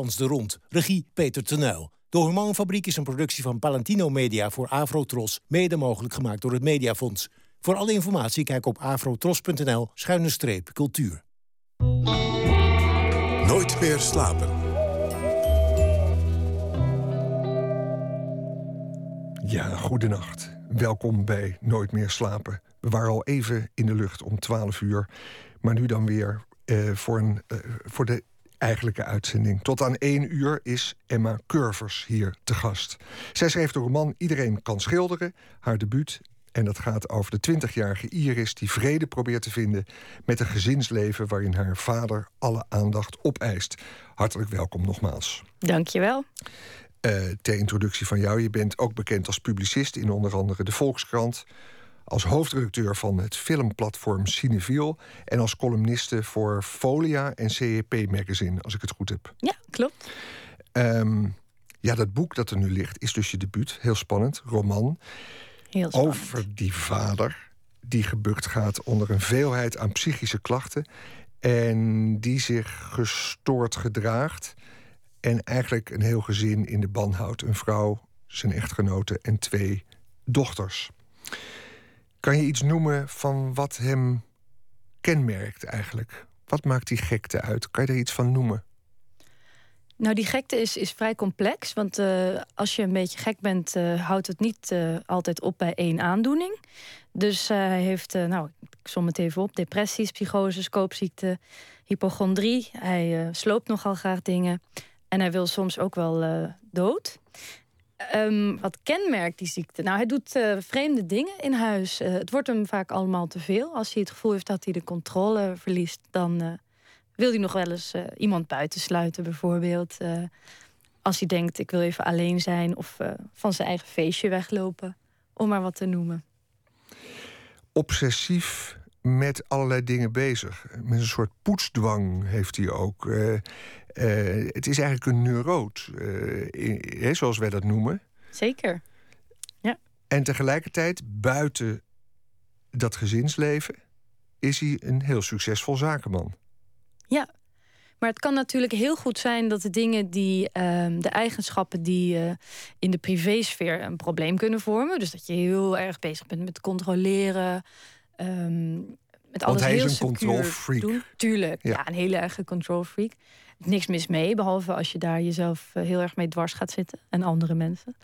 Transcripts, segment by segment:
Pans de Rond, regie Peter Tenuil. De Hormoonfabriek is een productie van Palantino Media voor Afrotros, mede mogelijk gemaakt door het Mediafonds. Voor alle informatie kijk op afrotros.nl schuine streep cultuur. Nooit meer slapen. Ja, goedenacht. Welkom bij Nooit meer slapen. We waren al even in de lucht om 12 uur, maar nu dan weer eh, voor, een, eh, voor de eigenlijke uitzending. Tot aan één uur is Emma Curvers hier te gast. Zij schreef de roman Iedereen kan schilderen, haar debuut. En dat gaat over de 20-jarige Iris die vrede probeert te vinden met een gezinsleven waarin haar vader alle aandacht opeist. Hartelijk welkom nogmaals. Dankjewel. Uh, ter introductie van jou, je bent ook bekend als publicist in onder andere de Volkskrant, als hoofdredacteur van het filmplatform Cineviel en als columniste voor Folia en CEP Magazine, als ik het goed heb. Ja, klopt. Um, ja, dat boek dat er nu ligt is dus je debuut. Heel spannend, roman. Heel spannend. Over die vader die gebukt gaat onder een veelheid aan psychische klachten en die zich gestoord gedraagt en eigenlijk een heel gezin in de ban houdt. Een vrouw, zijn echtgenote en twee dochters. Kan je iets noemen van wat hem kenmerkt eigenlijk? Wat maakt die gekte uit? Kan je er iets van noemen? Nou, die gekte is, is vrij complex. Want uh, als je een beetje gek bent, uh, houdt het niet uh, altijd op bij één aandoening. Dus hij heeft, nou, ik som het even op: depressies, psychoses, koopziekte, hypochondrie. Hij sloopt nogal graag dingen. En hij wil soms ook wel dood. Um, wat kenmerkt die ziekte? Nou, hij doet uh, vreemde dingen in huis. Uh, het wordt hem vaak allemaal te veel. Als hij het gevoel heeft dat hij de controle verliest, dan uh, wil hij nog wel eens iemand buitensluiten, bijvoorbeeld. als hij denkt, ik wil even alleen zijn of van zijn eigen feestje weglopen, om maar wat te noemen. Obsessief met allerlei dingen bezig. Met een soort poetsdwang heeft hij ook. Het is eigenlijk een neuroot, uh, zoals wij dat noemen. Zeker. Ja. En tegelijkertijd, buiten dat gezinsleven, is hij een heel succesvol zakenman. Ja, maar het kan natuurlijk heel goed zijn dat de dingen die, uh, de eigenschappen die uh, in de privésfeer een probleem kunnen vormen. Dus dat je heel erg bezig bent met controleren. Um, met alles Want hij heel is een control freak. Doen. Tuurlijk, ja. ja. een hele erge control freak niks mis mee, behalve als je daar jezelf eh, heel erg mee dwars gaat zitten en andere mensen.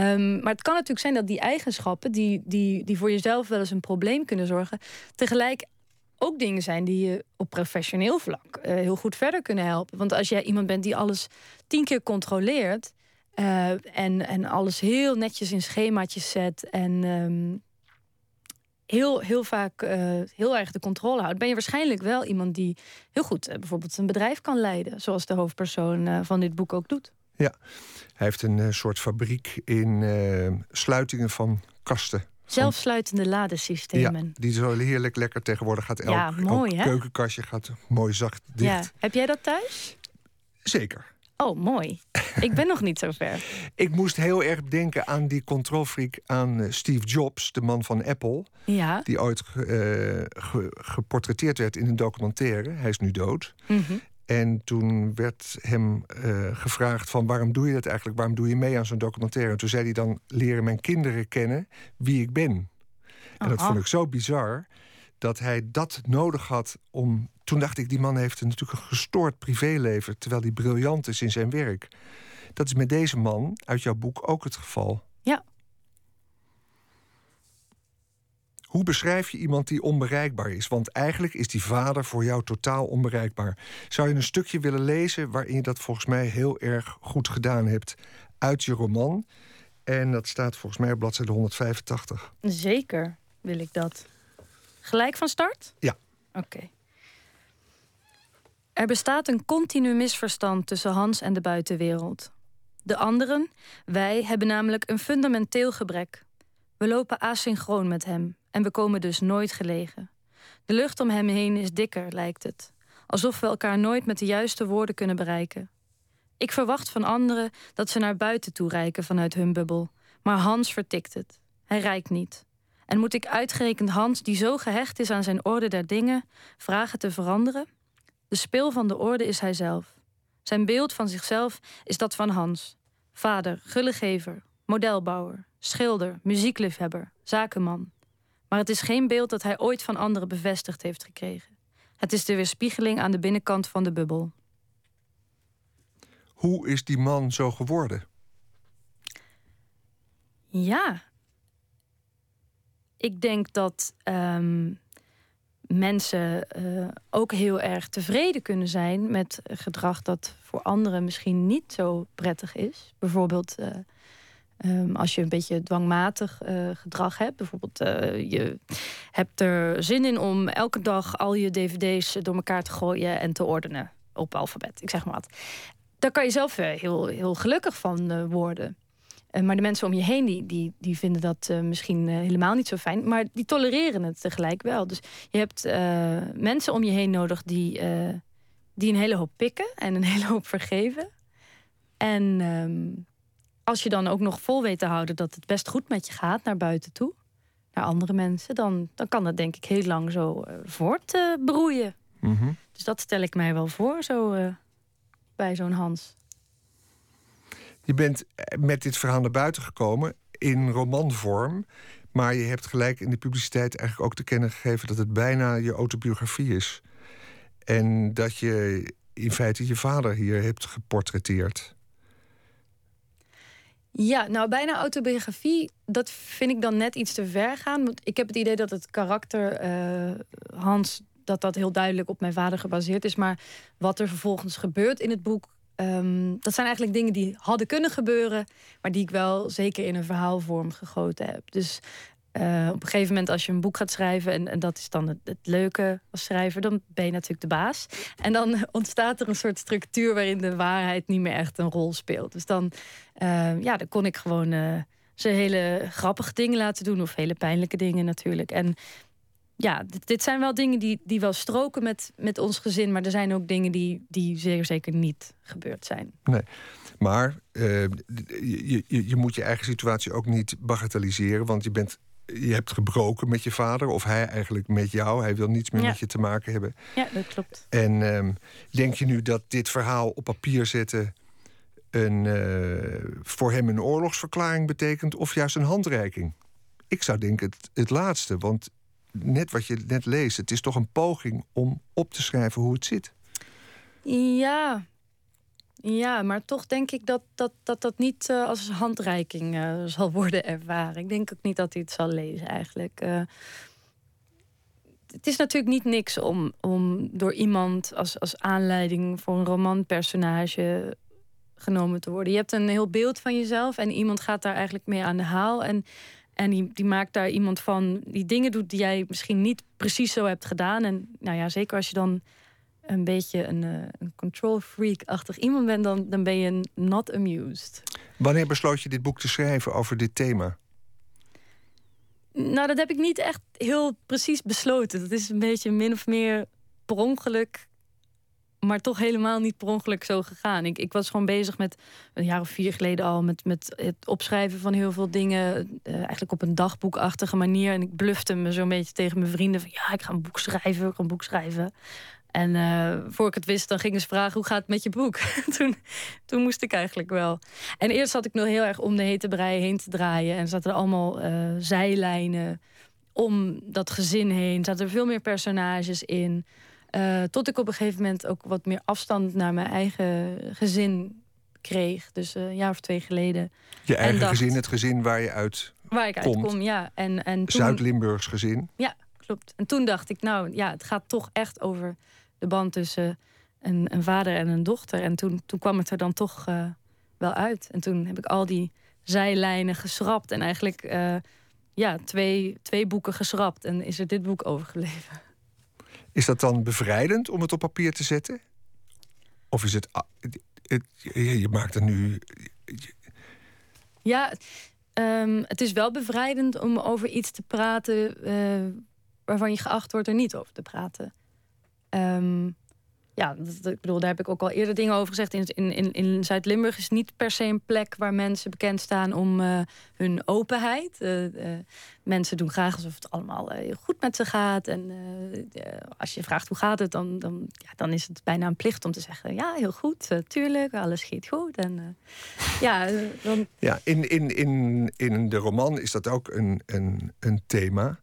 Um, maar het kan natuurlijk zijn dat die eigenschappen, die, die, die voor jezelf wel eens een probleem kunnen zorgen, tegelijk ook dingen zijn die je op professioneel vlak uh, heel goed verder kunnen helpen. Want als jij iemand bent die alles tien keer controleert uh, en, en alles heel netjes in schemaatjes zet en um, heel, heel vaak uh, heel erg de controle houdt, ben je waarschijnlijk wel iemand die heel goed uh, bijvoorbeeld een bedrijf kan leiden, zoals de hoofdpersoon uh, van dit boek ook doet. Ja, hij heeft een soort fabriek in sluitingen van kasten. Zelfsluitende ladesystemen. Ja, die zo heerlijk lekker tegenwoordig gaat. Elk, ja, mooi, elk keukenkastje gaat mooi zacht dicht. Ja. Heb jij dat thuis? Zeker. Oh, mooi. Ik ben nog niet zo ver. Ik moest heel erg denken aan die controlfreak aan eh, Steve Jobs, de man van Apple. Ja. Die ooit uh, ge geportretteerd werd in een documentaire. Hij is nu dood. Mm -hmm. En toen werd hem uh, gevraagd van waarom doe je dat eigenlijk? Waarom doe je mee aan zo'n documentaire? En toen zei hij dan leren mijn kinderen kennen wie ik ben. En dat vond ik zo bizar dat hij dat nodig had om. Toen dacht ik, die man heeft natuurlijk een gestoord privéleven, terwijl hij briljant is in zijn werk. Dat is met deze man uit jouw boek ook het geval. Ja. Hoe beschrijf je iemand die onbereikbaar is? Want eigenlijk is die vader voor jou totaal onbereikbaar. Zou je een stukje willen lezen waarin je dat volgens mij heel erg goed gedaan hebt uit je roman? En dat staat volgens mij op bladzijde 185. Zeker wil ik dat. Gelijk van start? Ja. Oké. Okay. Er bestaat een continu misverstand tussen Hans en de buitenwereld. De anderen, wij, hebben namelijk een fundamenteel gebrek. We lopen asynchroon met hem en we komen dus nooit gelegen. De lucht om hem heen is dikker, lijkt het. Alsof we elkaar nooit met de juiste woorden kunnen bereiken. Ik verwacht van anderen dat ze naar buiten toe reiken vanuit hun bubbel. Maar Hans vertikt het. Hij reikt niet. En moet ik uitgerekend Hans, die zo gehecht is aan zijn orde der dingen, vragen te veranderen? De speel van de orde is hij zelf. Zijn beeld van zichzelf is dat van Hans. Vader, gullegever, modelbouwer, schilder, muziekliefhebber, zakenman. Maar het is geen beeld dat hij ooit van anderen bevestigd heeft gekregen. Het is de weerspiegeling aan de binnenkant van de bubbel. Hoe is die man zo geworden? Ja. Ik denk dat ehm, mensen uh, ook heel erg tevreden kunnen zijn met gedrag dat voor anderen misschien niet zo prettig is. Bijvoorbeeld uh, um, als je een beetje dwangmatig uh, gedrag hebt. Bijvoorbeeld je hebt er zin in om elke dag al je dvd's door elkaar te gooien en te ordenen op alfabet. Ik zeg maar wat. Daar kan je zelf heel, heel gelukkig van worden. Uh, maar de mensen om je heen die, die, die vinden dat uh, misschien uh, helemaal niet zo fijn. Maar die tolereren het tegelijk wel. Dus je hebt mensen om je heen nodig die, die een hele hoop pikken en een hele hoop vergeven. En um, als je dan ook nog vol weet te houden dat het best goed met je gaat naar buiten toe, naar andere mensen, dan, dan kan dat denk ik heel lang zo voortbroeien. Mm -hmm. Dus dat stel ik mij wel voor, zo bij zo'n Hans. Je bent met dit verhaal naar buiten gekomen in romanvorm. Maar je hebt gelijk in de publiciteit eigenlijk ook te kennen gegeven dat het bijna je autobiografie is. En dat je in feite je vader hier hebt geportretteerd. Ja, nou bijna autobiografie, dat vind ik dan net iets te ver gaan. Ik heb het idee dat het karakter uh, Hans, dat dat heel duidelijk op mijn vader gebaseerd is. Maar wat er vervolgens gebeurt in het boek, Um, dat zijn eigenlijk dingen die hadden kunnen gebeuren, maar die ik wel zeker in een verhaalvorm gegoten heb. Dus uh, op een gegeven moment, als je een boek gaat schrijven, en, dat is dan het, leuke als schrijver, dan ben je natuurlijk de baas. En dan ontstaat er een soort structuur waarin de waarheid niet meer echt een rol speelt. Dus dan, uh, ja, dan kon ik gewoon uh, ze hele grappige dingen laten doen, of hele pijnlijke dingen natuurlijk. En ja, dit, dit, zijn wel dingen die, die wel stroken met, met ons gezin. Maar er zijn ook dingen die, die zeer zeker niet gebeurd zijn. Nee, maar uh, je, je, je moet je eigen situatie ook niet bagatelliseren. Want je, bent, je hebt gebroken met je vader. Of hij eigenlijk met jou. Hij wil niets meer Ja. met je te maken hebben. Ja, dat klopt. En ehm, denk je nu dat dit verhaal op papier zetten... Een, eh, voor hem een oorlogsverklaring betekent... of juist een handreiking? Ik zou denken het, het laatste, want net wat je net leest, het is toch een poging om op te schrijven hoe het zit. Ja, ja maar toch denk ik dat dat, dat, dat niet uh, als handreiking uh, zal worden ervaren. Ik denk ook niet dat hij het zal lezen eigenlijk. Uh, het is natuurlijk niet niks om, om door iemand als, als aanleiding voor een romanpersonage genomen te worden. Je hebt een heel beeld van jezelf en iemand gaat daar eigenlijk mee aan de haal. En en die, die maakt daar iemand van die dingen doet die jij misschien niet precies zo hebt gedaan. En nou ja, zeker als je dan een beetje een, uh, een control freak-achtig iemand bent, dan, dan ben je not amused. Wanneer besloot je dit boek te schrijven over dit thema? Nou, dat heb ik niet echt heel precies besloten. Dat is een beetje min of meer per ongeluk maar toch helemaal niet per ongeluk zo gegaan. Ik, ik was gewoon bezig met een jaar of vier geleden al met, met het opschrijven van heel veel dingen. Uh, eigenlijk op een dagboekachtige manier. En ik blufte me zo'n beetje tegen mijn vrienden van ja, ik ga een boek schrijven, ik ga een boek schrijven. En uh, voor ik het wist, dan gingen ze vragen hoe gaat het met je boek? toen, toen moest ik eigenlijk wel. En eerst zat ik nog heel erg om de hete brei heen te draaien. En zaten er allemaal uh, zijlijnen om dat gezin heen. Zaten er veel meer personages in. Uh, tot ik op een gegeven moment ook wat meer afstand naar mijn eigen gezin kreeg. Dus uh, een jaar of twee geleden. Je eigen dacht, gezin, het gezin waar je uit Waar ik komt. uitkom, ja. En, en toen, Zuid-Limburgs gezin. Ja, klopt. En toen dacht ik, nou ja, het gaat toch echt over de band tussen een, een vader en een dochter. En toen, toen kwam het er dan toch uh, wel uit. En toen heb ik al die zijlijnen geschrapt. En eigenlijk ja, twee, twee boeken geschrapt. En is er dit boek overgebleven. Is dat dan bevrijdend om het op papier te zetten? Of is het. het, je maakt er nu. Ja, um, het is wel bevrijdend om over iets te praten. Uh, waarvan je geacht wordt er niet over te praten. Um, ja, ik bedoel, daar heb ik ook al eerder dingen over gezegd. In, in, in Zuid-Limburg is niet per se een plek waar mensen bekend staan om uh, hun openheid. Uh, uh, mensen doen graag alsof het allemaal heel goed met ze gaat. En als je vraagt hoe gaat het, dan, dan, ja, dan is het bijna een plicht om te zeggen: ja, heel goed, tuurlijk, alles schiet goed. En, ja, dan... ja in, in, in, in de roman is dat ook een, een, een thema.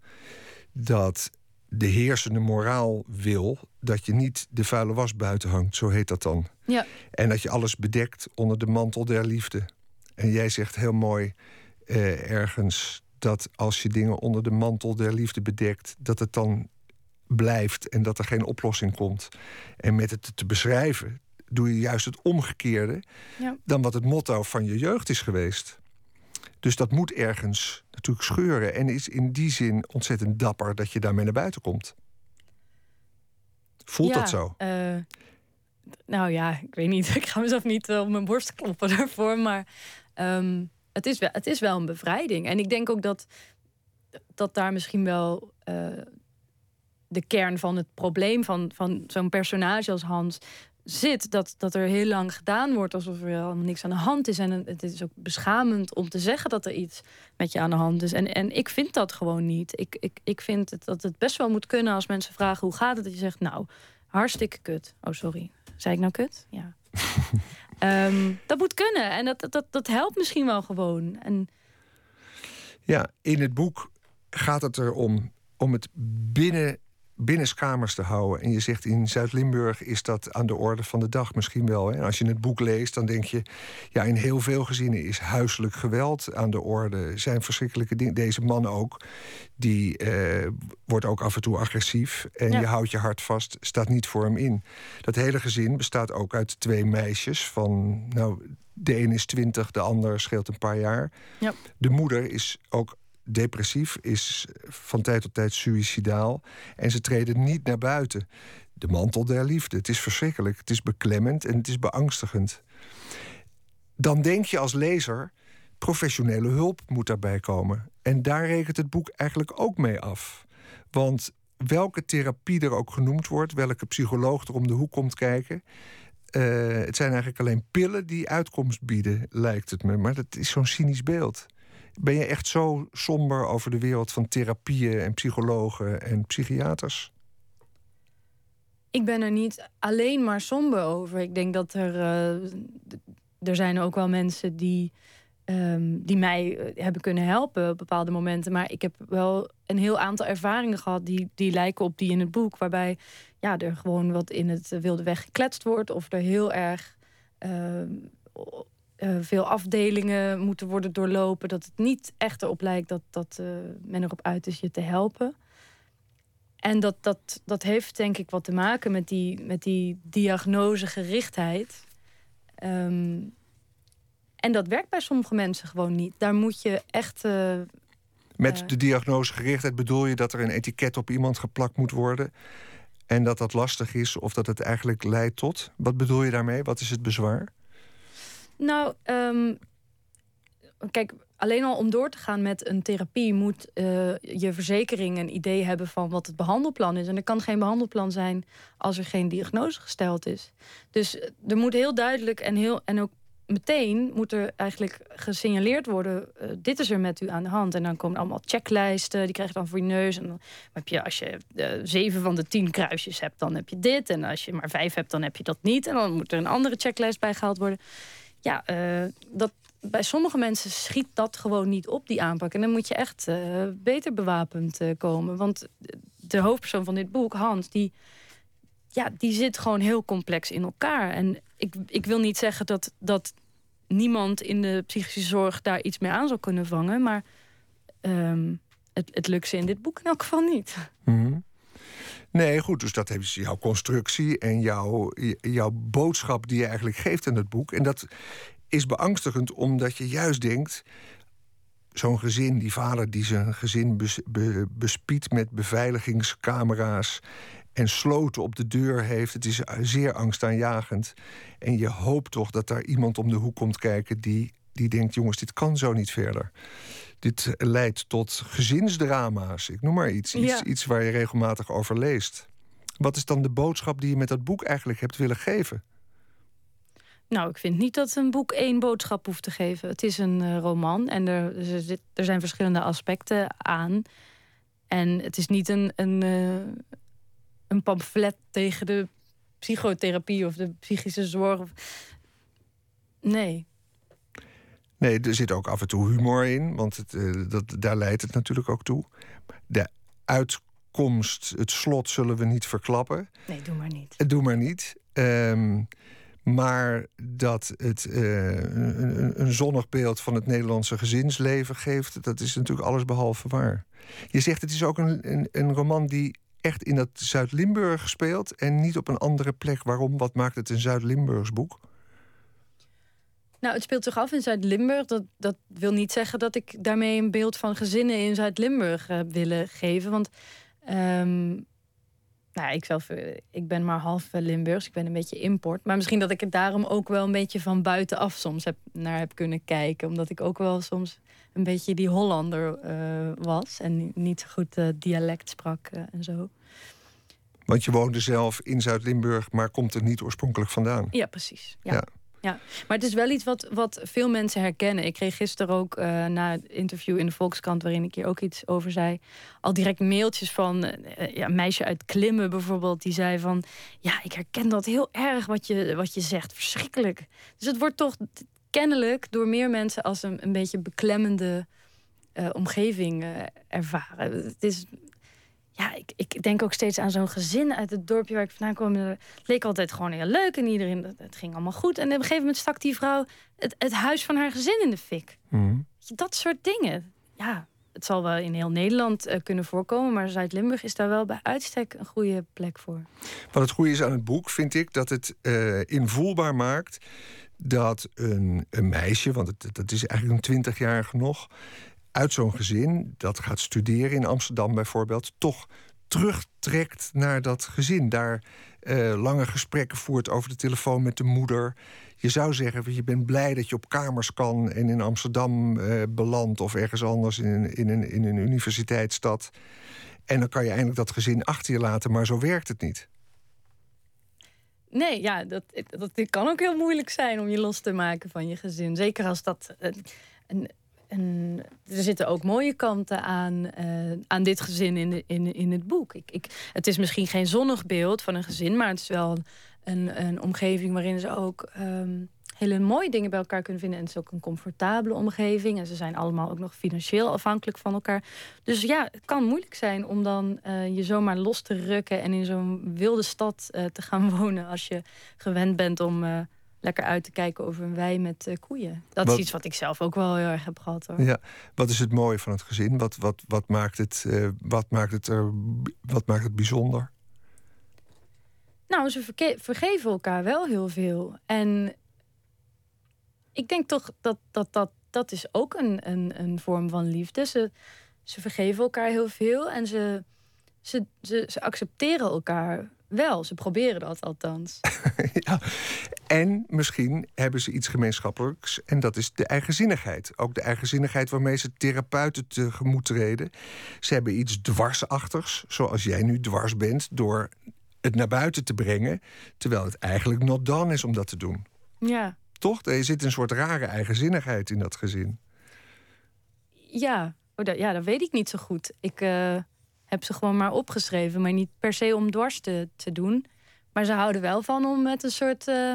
Dat de heersende moraal wil dat je niet de vuile was buiten hangt, zo heet dat dan. Ja. En dat je alles bedekt onder de mantel der liefde. En jij zegt heel mooi eh, ergens dat als je dingen onder de mantel der liefde bedekt, dat het dan blijft en dat er geen oplossing komt. En met het te beschrijven doe je juist het omgekeerde ja. dan wat het motto van je jeugd is geweest. Dus dat moet ergens natuurlijk scheuren. En is in die zin ontzettend dapper dat je daarmee naar buiten komt. Voelt dat zo? Uh, nou ja, ik weet niet. Ik ga mezelf niet uh, op mijn borst kloppen daarvoor. Maar um, het, is wel, het is wel een bevrijding. En ik denk ook dat, dat daar misschien wel uh, de kern van het probleem van, van zo'n personage als Hans zit, dat, dat er heel lang gedaan wordt alsof er helemaal niks aan de hand is. En het is ook beschamend om te zeggen dat er iets met je aan de hand is. En, en ik vind dat gewoon niet. Ik, ik, ik vind het, dat het best wel moet kunnen als mensen vragen hoe gaat het, dat je zegt, nou, hartstikke kut. Oh, sorry. Zei ik nou kut? Ja. Ehm, dat moet kunnen. En dat, dat, dat helpt misschien wel gewoon. En... Ja, in het boek gaat het erom om het binnen binnenskamers te houden. En je zegt in Zuid-Limburg is dat aan de orde van de dag misschien wel. Hè? Als je het boek leest, dan denk je... ja, in heel veel gezinnen is huiselijk geweld aan de orde. Zijn verschrikkelijke dingen. Deze man ook, die eh, wordt ook af en toe agressief. En je houdt je hart vast, staat niet voor hem in. Dat hele gezin bestaat ook uit twee meisjes van... nou, de een is twintig, de ander scheelt een paar jaar. Ja. De moeder is ook depressief, is van tijd tot tijd suicidaal. En ze treden niet naar buiten. De mantel der liefde. Het is verschrikkelijk. Het is beklemmend en het is beangstigend. Dan denk je als lezer, professionele hulp moet daarbij komen. En daar rekent het boek eigenlijk ook mee af. Want welke therapie er ook genoemd wordt, welke psycholoog er om de hoek komt kijken. Uh, het zijn eigenlijk alleen pillen die uitkomst bieden, lijkt het me. Maar dat is zo'n cynisch beeld. Ben je echt zo somber over de wereld van therapieën en psychologen en psychiaters? Ik ben er niet alleen maar somber over. Ik denk dat er. Uh, er zijn ook wel mensen die. Um, die mij eh, hebben kunnen helpen op bepaalde momenten. Maar ik heb wel een heel aantal ervaringen gehad die, die lijken op die in het boek. Waarbij ja, er gewoon wat in het wilde weg gekletst wordt. Of er heel erg uh, uh, veel afdelingen moeten worden doorlopen. Dat het niet echt erop lijkt dat, dat uh, men erop uit is je te helpen. En dat, dat, dat heeft denk ik wat te maken met die, met die diagnosegerichtheid. Um, en dat werkt bij sommige mensen gewoon niet. Daar moet je echt. Uh, met de diagnosegerichtheid bedoel je dat er een etiket op iemand geplakt moet worden. En dat dat lastig is of dat het eigenlijk leidt tot? Wat bedoel je daarmee? Wat is het bezwaar? Nou, um, kijk, alleen al om door te gaan met een therapie moet uh, je verzekering een idee hebben van wat het behandelplan is. En er kan geen behandelplan zijn als er geen diagnose gesteld is. Dus eh, er moet heel duidelijk en, heel, en ook meteen moet er eigenlijk gesignaleerd worden: uh, dit is er met u aan de hand. En dan komen allemaal checklijsten, die krijg je dan voor je neus. En dan heb je, als je zeven van de tien kruisjes hebt, dan heb je dit. En als je maar vijf hebt, dan heb je dat niet. En dan moet er een andere checklijst bijgehaald worden ja, uh, dat, bij sommige mensen schiet dat gewoon niet op, die aanpak. En dan moet je echt uh, beter bewapend uh, komen. Want de hoofdpersoon van dit boek, Hans, die, ja, die zit gewoon heel complex in elkaar. En ik, ik wil niet zeggen dat, dat niemand in de psychische zorg daar iets mee aan zou kunnen vangen. Maar um, het, het lukt ze in dit boek in elk geval niet. Mm. Nee, goed, dus dat is jouw constructie en jouw, jouw boodschap die je eigenlijk geeft in het boek. En dat is beangstigend omdat je juist denkt. Zo'n gezin, die vader die zijn gezin bes, met beveiligingscamera's en sloten op de deur heeft. Het is zeer angstaanjagend. En je hoopt toch dat daar iemand om de hoek komt kijken die, die denkt: jongens, dit kan zo niet verder. Dit leidt tot gezinsdrama's. Ik noem maar iets. Iets, iets waar je regelmatig over leest. Wat is dan de boodschap die je met dat boek eigenlijk hebt willen geven? Nou, ik vind niet dat een boek één boodschap hoeft te geven. Het is een uh, roman en er, er zijn verschillende aspecten aan. En het is niet een, een, uh, een pamflet tegen de psychotherapie of de psychische zorg. Nee. Nee, er zit ook af en toe humor in, want het, uh, dat, daar leidt het natuurlijk ook toe. De uitkomst, het slot, zullen we niet verklappen. Nee, doe maar niet. Doe maar niet. Um, maar dat het uh, een, een, zonnig beeld van het Nederlandse gezinsleven geeft, dat is natuurlijk alles behalve waar. Je zegt het is ook een, een, een roman die echt in dat Zuid-Limburg speelt en niet op een andere plek. Waarom? Wat maakt het een Zuid-Limburgs boek? Nou, het speelt zich af in Zuid-Limburg. Dat, dat wil niet zeggen dat ik daarmee een beeld van gezinnen in Zuid-Limburg heb willen geven. Want um, nou, ik zelf, eh, ik ben maar half eh, Limburgs. Ik ben een beetje import. Maar misschien dat ik het daarom ook wel een beetje van buitenaf soms heb, naar heb kunnen kijken. Omdat ik ook wel soms een beetje die Hollander uh, was. En niet zo goed uh, dialect sprak uh, en zo. Want je woonde zelf in Zuid-Limburg, maar komt er niet oorspronkelijk vandaan. Ja, precies. ja. ja. Ja, maar het is wel iets wat, wat veel mensen herkennen. Ik kreeg gisteren ook uh, na het interview in de Volkskrant, waarin ik hier ook iets over zei, al direct mailtjes van uh, ja, een meisje uit Klimmen bijvoorbeeld, die zei van ja, ik herken dat heel erg wat je, wat je zegt. Verschrikkelijk. Dus het wordt toch kennelijk door meer mensen als een, een beetje beklemmende omgeving ervaren. Het is ja, ik, ik denk ook steeds aan zo'n gezin uit het dorpje waar ik vandaan kwam. Het leek altijd gewoon heel leuk en iedereen, het ging allemaal goed. En op een gegeven moment stak die vrouw het, het huis van haar gezin in de fik. Mm. Dat soort dingen. Ja, het zal wel in heel Nederland uh, kunnen voorkomen, maar Zuid-Limburg is daar wel bij uitstek een goede plek voor. Wat het goede is aan het boek, vind ik, dat het uh, invoelbaar maakt dat een, een meisje, want het, dat is eigenlijk een twintigjarige nog, uit zo'n gezin dat gaat studeren in Amsterdam bijvoorbeeld, toch terugtrekt naar dat gezin. Daar uh, lange gesprekken voert over de telefoon met de moeder. Je zou zeggen, je bent blij dat je op kamers kan en in Amsterdam uh, belandt of ergens anders in, in, een, in een universiteitsstad. En dan kan je eindelijk dat gezin achter je laten, maar zo werkt het niet. Nee, ja, dat, dat, dat kan ook heel moeilijk zijn om je los te maken van je gezin. Zeker als dat een, een en er zitten ook mooie kanten aan, uh, aan dit gezin in, de, in, in het boek. Ik, ik, het is misschien geen zonnig beeld van een gezin, maar het is wel een, een omgeving waarin ze ook um, hele mooie dingen bij elkaar kunnen vinden. En het is ook een comfortabele omgeving. En ze zijn allemaal ook nog financieel afhankelijk van elkaar. Dus ja, het kan moeilijk zijn om dan uh, je zomaar los te rukken en in zo'n wilde stad uh, te gaan wonen als je gewend bent om lekker uit te kijken over een wei met uh, koeien. Dat is iets wat ik zelf ook wel heel erg heb gehad. Hoor. Ja, wat is het mooie van het gezin? Wat, wat, wat, maakt, het, uh, wat, maakt, het, uh, wat maakt het bijzonder? Nou, ze vergeven elkaar wel heel veel. En ik denk toch dat dat, dat, dat is ook een, een, een vorm van liefde. Ze, ze vergeven elkaar heel veel en ze, ze, ze, ze accepteren elkaar wel, ze proberen dat althans. ja. En misschien hebben ze iets gemeenschappelijks en dat is de eigenzinnigheid. Ook de eigenzinnigheid waarmee ze therapeuten tegemoet treden. Ze hebben iets dwarsachtigs, zoals jij nu dwars bent, door het naar buiten te brengen, terwijl het eigenlijk not done is om dat te doen. Ja. Toch? Er zit een soort rare eigenzinnigheid in dat gezin. Ja, oh, dat, ja dat weet ik niet zo goed. Ik. Uh heb ze gewoon maar opgeschreven. Maar niet per se om dwars te, te doen. Maar ze houden wel van om met een soort. Uh,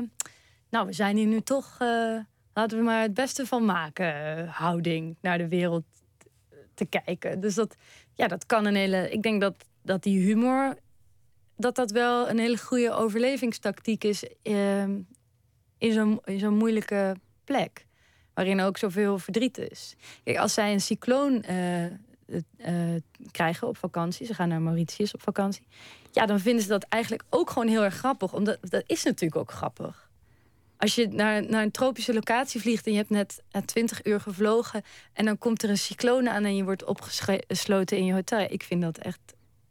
nou, we zijn hier nu toch. Uh, laten we maar het beste van maken. Uh, houding naar de wereld te kijken. Dus dat, ja, dat kan een hele. Ik denk dat, dat die humor. Dat dat wel een hele goede overlevingstactiek is. Ehm, in zo'n zo'n moeilijke plek. Waarin ook zoveel verdriet is. Kijk, als zij een cycloon krijgen op vakantie. Ze gaan naar Mauritius op vakantie. Ja, dan vinden ze dat eigenlijk ook gewoon heel erg grappig. Omdat dat is natuurlijk ook grappig. Als je naar, naar een tropische locatie vliegt en je hebt net 20 uur gevlogen. en dan komt er een cyclone aan en je wordt opgesloten in je hotel. Ik vind dat echt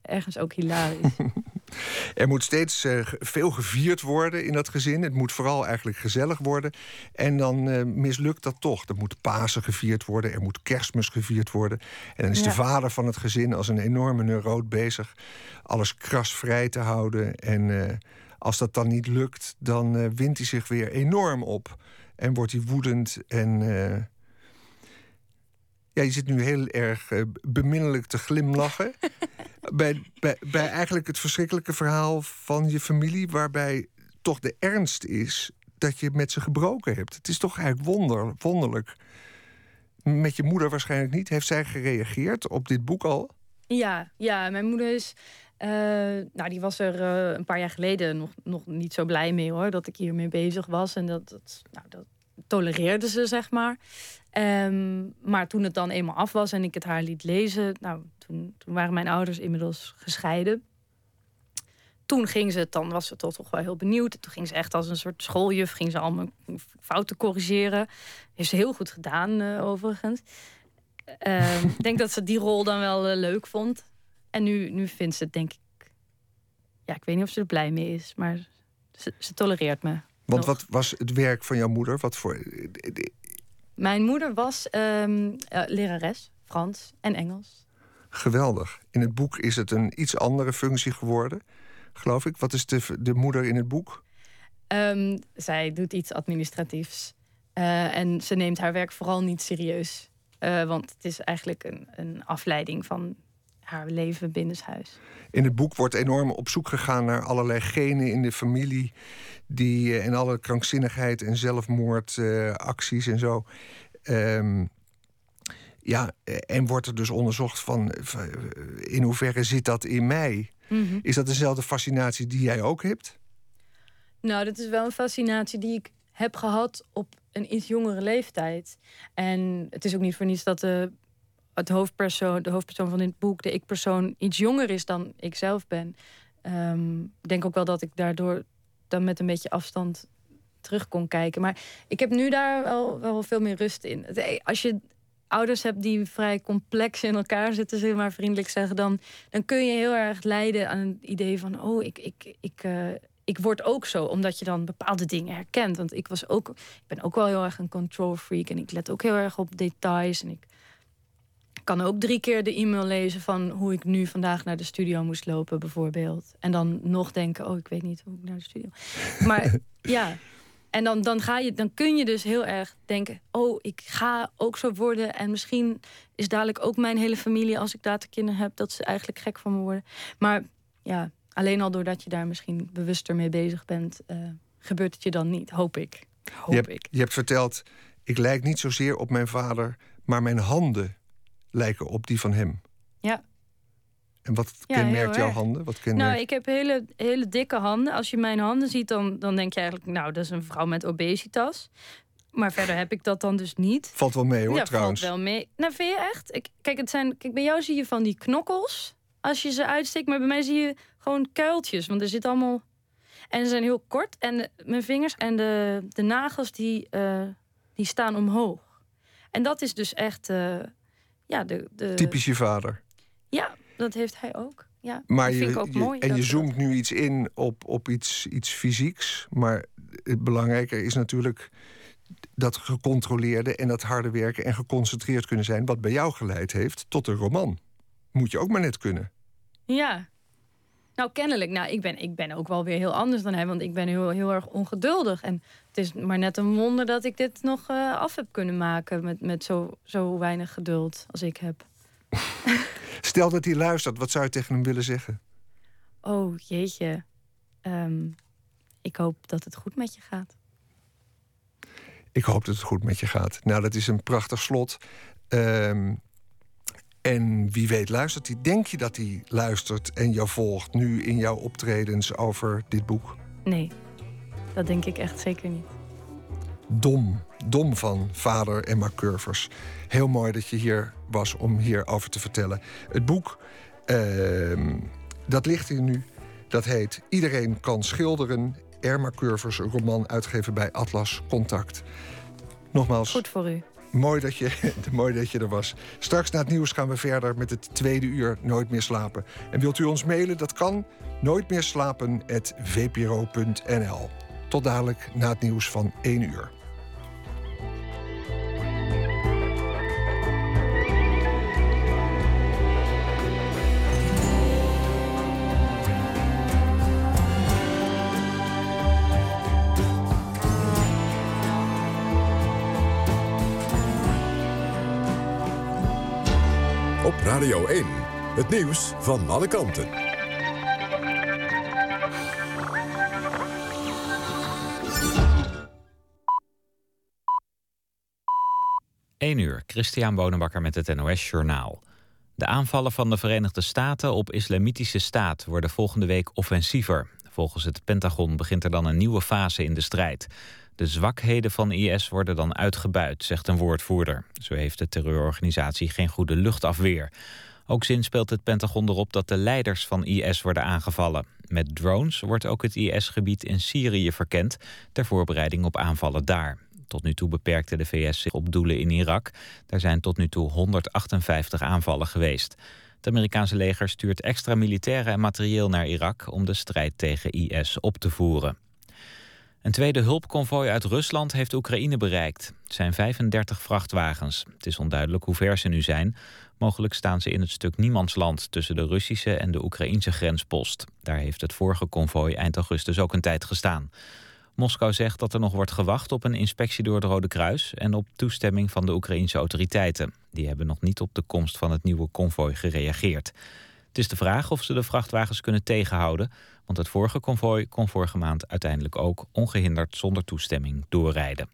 ergens ook hilarisch. Er moet steeds uh, veel gevierd worden in dat gezin. Het moet vooral eigenlijk gezellig worden. En dan uh, mislukt dat toch. Er moet Pasen gevierd worden, er moet kerstmis gevierd worden. En dan is de vader van het gezin als een enorme neuroot bezig... alles krasvrij te houden. En uh, als dat dan niet lukt, dan wint hij zich weer enorm op. En wordt hij woedend en ja, je zit nu heel erg uh, beminnelijk te glimlachen. bij, bij, bij eigenlijk het verschrikkelijke verhaal van je familie, waarbij toch de ernst is dat je met ze gebroken hebt. Het is toch eigenlijk wonder, wonderlijk. Met je moeder waarschijnlijk niet. Heeft zij gereageerd op dit boek al? Ja, ja mijn moeder is. Uh, nou, die was er uh, een paar jaar geleden nog, nog niet zo blij mee hoor. Dat ik hiermee bezig was. En dat, dat, nou, dat tolereerde ze, zeg maar. Um, maar toen het dan eenmaal af was en ik het haar liet lezen, nou, toen, waren mijn ouders inmiddels gescheiden. Toen ging ze, dan was ze toch, toch wel heel benieuwd. Toen ging ze echt als een soort schooljuf, ging ze allemaal fouten corrigeren. Heeft ze heel goed gedaan, uh, overigens. Uh, ik denk dat ze die rol dan wel uh, leuk vond. En nu, nu vindt ze het, denk ik. Ja, ik weet niet of ze er blij mee is, maar ze tolereert me. Want wat was het werk van jouw moeder? Wat voor. Mijn moeder was um, uh, lerares Frans en Engels. Geweldig. In het boek is het een iets andere functie geworden, geloof ik. Wat is de, de moeder in het boek? Um, zij doet iets administratiefs. Uh, en ze neemt haar werk vooral niet serieus. Uh, want het is eigenlijk een, een afleiding van haar leven binnenshuis. In het boek wordt enorm op zoek gegaan naar allerlei genen in de familie. Die, en alle krankzinnigheid en zelfmoordacties uh, en zo. Um, ja, en wordt er dus onderzocht van in hoeverre zit dat in mij? Mm -hmm. Is dat dezelfde fascinatie die jij ook hebt? Nou, dat is wel een fascinatie die ik heb gehad op een iets jongere leeftijd. En het is ook niet voor niets dat de, het hoofdpersoon, de hoofdpersoon van dit boek, de ik-persoon, iets jonger is dan ik zelf ben. Ik denk ook wel dat ik daardoor dan met een beetje afstand terug kon kijken. Maar ik heb nu daar wel, wel veel meer rust in. Als je ouders hebt die vrij complex in elkaar zitten, zeg maar vriendelijk zeggen, dan, dan kun je heel erg lijden aan het idee van: oh, ik, ik, ik, uh, ik word ook zo, omdat je dan bepaalde dingen herkent. Want ik was ook, ik ben ook wel heel erg een control freak en ik let ook heel erg op details. En ik kan ook drie keer de e-mail lezen van hoe ik nu vandaag naar de studio moest lopen, bijvoorbeeld. En dan nog denken: oh, ik weet niet hoe ik naar de studio. Maar ja. En dan, dan, ga je, dan kun je dus heel erg denken: oh, ik ga ook zo worden. En misschien is dadelijk ook mijn hele familie, als ik later kinderen heb, dat ze eigenlijk gek van me worden. Maar ja, alleen al doordat je daar misschien bewuster mee bezig bent, uh, gebeurt het je dan niet, hoop ik. Hoop je, hebt, ik. je hebt verteld: ik lijk niet zozeer op mijn vader, maar mijn handen lijken op die van hem. Ja. En wat ja, kenmerkt jouw handen? Wat kenmerkt... Nou, ik heb hele, hele dikke handen. Als je mijn handen ziet, dan, dan denk je eigenlijk... nou, dat is een vrouw met obesitas. Maar verder heb ik dat dan dus niet. Valt wel mee hoor, ja, trouwens. valt wel mee. Nou, vind je echt? Ik, kijk, het zijn, kijk, bij jou zie je van die knokkels als je ze uitsteekt. Maar bij mij zie je gewoon kuiltjes. Want er zit allemaal... En ze zijn heel kort. En de, mijn vingers en de, de nagels, die, uh, die staan omhoog. En dat is dus echt... Uh, ja, de, de... Typisch je vader. Ja, dat heeft hij ook. Ja, maar dat je, vind ik ook je, mooi. En je zoomt nu iets in op, op iets, iets fysieks. Maar het belangrijker is natuurlijk dat gecontroleerde en dat harde werken en geconcentreerd kunnen zijn, wat bij jou geleid heeft tot een roman. Moet je ook maar net kunnen. Ja. Nou, kennelijk. Nou, ik ben, ik ben ook wel weer heel anders dan hij, want ik ben heel, heel erg ongeduldig. En het is maar net een wonder dat ik dit nog uh, af heb kunnen maken met, met zo, zo weinig geduld als ik heb. Stel dat hij luistert, wat zou je tegen hem willen zeggen? Oh, jeetje. Um, ik hoop dat het goed met je gaat. Ik hoop dat het goed met je gaat. Nou, dat is een prachtig slot. Um, en wie weet luistert hij. Denk je dat hij luistert en jou volgt nu in jouw optredens over dit boek? Nee, dat denk ik echt zeker niet. Dom, dom van vader Emma Curvers. Heel mooi dat je hier was om hierover te vertellen. Het boek, uh, dat ligt hier nu. Dat heet Iedereen kan schilderen. Emma Curvers, een roman uitgegeven bij Atlas Contact. Nogmaals. Goed voor u. mooi dat, je, mooi dat je er was. Straks na het nieuws gaan we verder met het tweede uur Nooit meer slapen. En wilt u ons mailen? Dat kan nooitmeerslapen.vpro.nl. Tot dadelijk na het nieuws van 1 uur. Radio 1, het nieuws van alle kanten. 1 uur, Christian Bonenbakker met het NOS Journaal. De aanvallen van de Verenigde Staten op islamitische staat worden volgende week offensiever. Volgens het Pentagon begint er dan een nieuwe fase in de strijd. De zwakheden van IS worden dan uitgebuit, zegt een woordvoerder. Zo heeft de terreurorganisatie geen goede luchtafweer. Ook zin speelt het Pentagon erop dat de leiders van IS worden aangevallen. Met drones wordt ook het IS-gebied in Syrië verkend... ter voorbereiding op aanvallen daar. Tot nu toe beperkte de VS zich op doelen in Irak. Daar zijn tot nu toe 158 aanvallen geweest. Het Amerikaanse leger stuurt extra militairen en materieel naar Irak... om de strijd tegen IS op te voeren. Een tweede hulpconvooi uit Rusland heeft Oekraïne bereikt. Het zijn 35 vrachtwagens. Het is onduidelijk hoe ver ze nu zijn. Mogelijk staan ze in het stuk niemandsland tussen de Russische en de Oekraïnse grenspost. Daar heeft het vorige konvooi eind augustus ook een tijd gestaan. Moskou zegt dat er nog wordt gewacht op een inspectie door het Rode Kruis... en op toestemming van de Oekraïnse autoriteiten. Die hebben nog niet op de komst van het nieuwe konvooi gereageerd. Het is de vraag of ze de vrachtwagens kunnen tegenhouden... want het vorige konvooi kon vorige maand uiteindelijk ook... ongehinderd zonder toestemming doorrijden.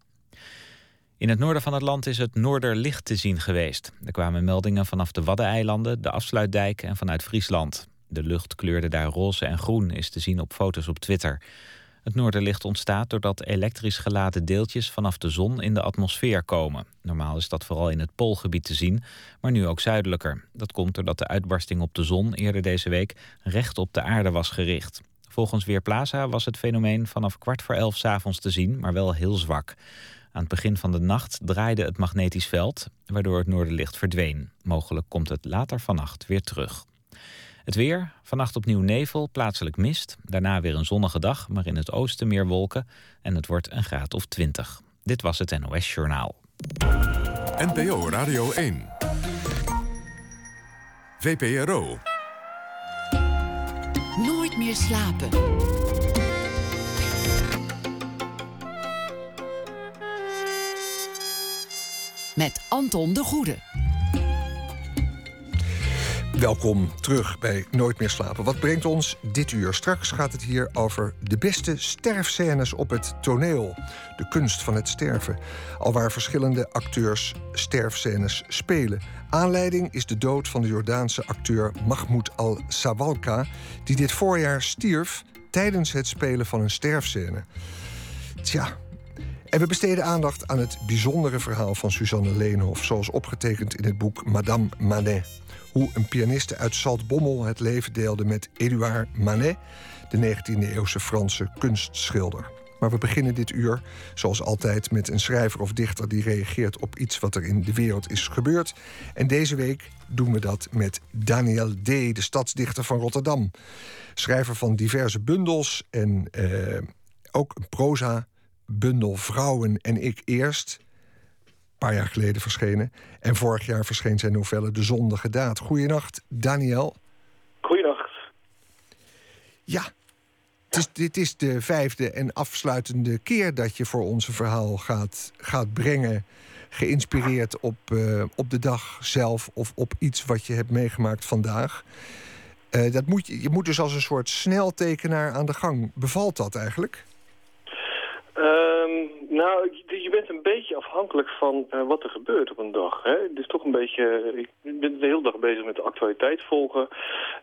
In het noorden van het land is het Noorderlicht te zien geweest. Er kwamen meldingen vanaf de Waddeneilanden, de Afsluitdijk en vanuit Friesland. De lucht kleurde daar roze en groen, is te zien op foto's op Twitter. Het noorderlicht ontstaat doordat elektrisch geladen deeltjes vanaf de zon in de atmosfeer komen. Normaal is dat vooral in het poolgebied te zien, maar nu ook zuidelijker. Dat komt doordat de uitbarsting op de zon eerder deze week recht op de aarde was gericht. Volgens Weerplaza was het fenomeen vanaf kwart voor elf s'avonds te zien, maar wel heel zwak. Aan het begin van de nacht draaide het magnetisch veld, waardoor het noorderlicht verdween. Mogelijk komt het later vannacht weer terug. Het weer, vannacht opnieuw nevel, plaatselijk mist. Daarna weer een zonnige dag, maar in het oosten meer wolken. En het wordt een graad of 20. Dit was het NOS Journaal. NPO Radio 1. VPRO. Slapen. Met Anton de Goede. Welkom terug bij Nooit meer slapen. Wat brengt ons dit uur? Straks gaat het hier over de beste sterfscènes op het toneel. De kunst van het sterven. Alwaar verschillende acteurs sterfscènes spelen. Aanleiding is de dood van de Jordaanse acteur Mahmoud al-Sawalka... die dit voorjaar stierf tijdens het spelen van een sterfscène. Tja, en we besteden aandacht aan het bijzondere verhaal van Suzanne Leenhoff... zoals opgetekend in het boek Madame Manet hoe een pianiste uit Saltbommel het leven deelde met Edouard Manet, de 19e-eeuwse Franse kunstschilder. Maar we beginnen dit uur, zoals altijd, met een schrijver of dichter die reageert op iets wat er in de wereld is gebeurd. En deze week doen we dat met Daniel D., de stadsdichter van Rotterdam. Schrijver van diverse bundels en eh, ook een proza-bundel Vrouwen en ik eerst paar jaar geleden verschenen. En vorig jaar verscheen zijn novelle De Zondige Daad. Goedenacht, Daniel. Goedenacht. Ja, het is, dit is de vijfde en afsluitende keer dat je voor onze verhaal gaat, gaat brengen. Geïnspireerd op, uh, op de dag zelf of op iets wat je hebt meegemaakt vandaag. Uh, dat moet je, je moet dus als een soort sneltekenaar aan de gang. Bevalt dat eigenlijk? Um, nou, je bent een beetje afhankelijk van uh, wat er gebeurt op een dag. Hè? Het is toch een beetje... Ik ben de hele dag bezig met de actualiteit volgen.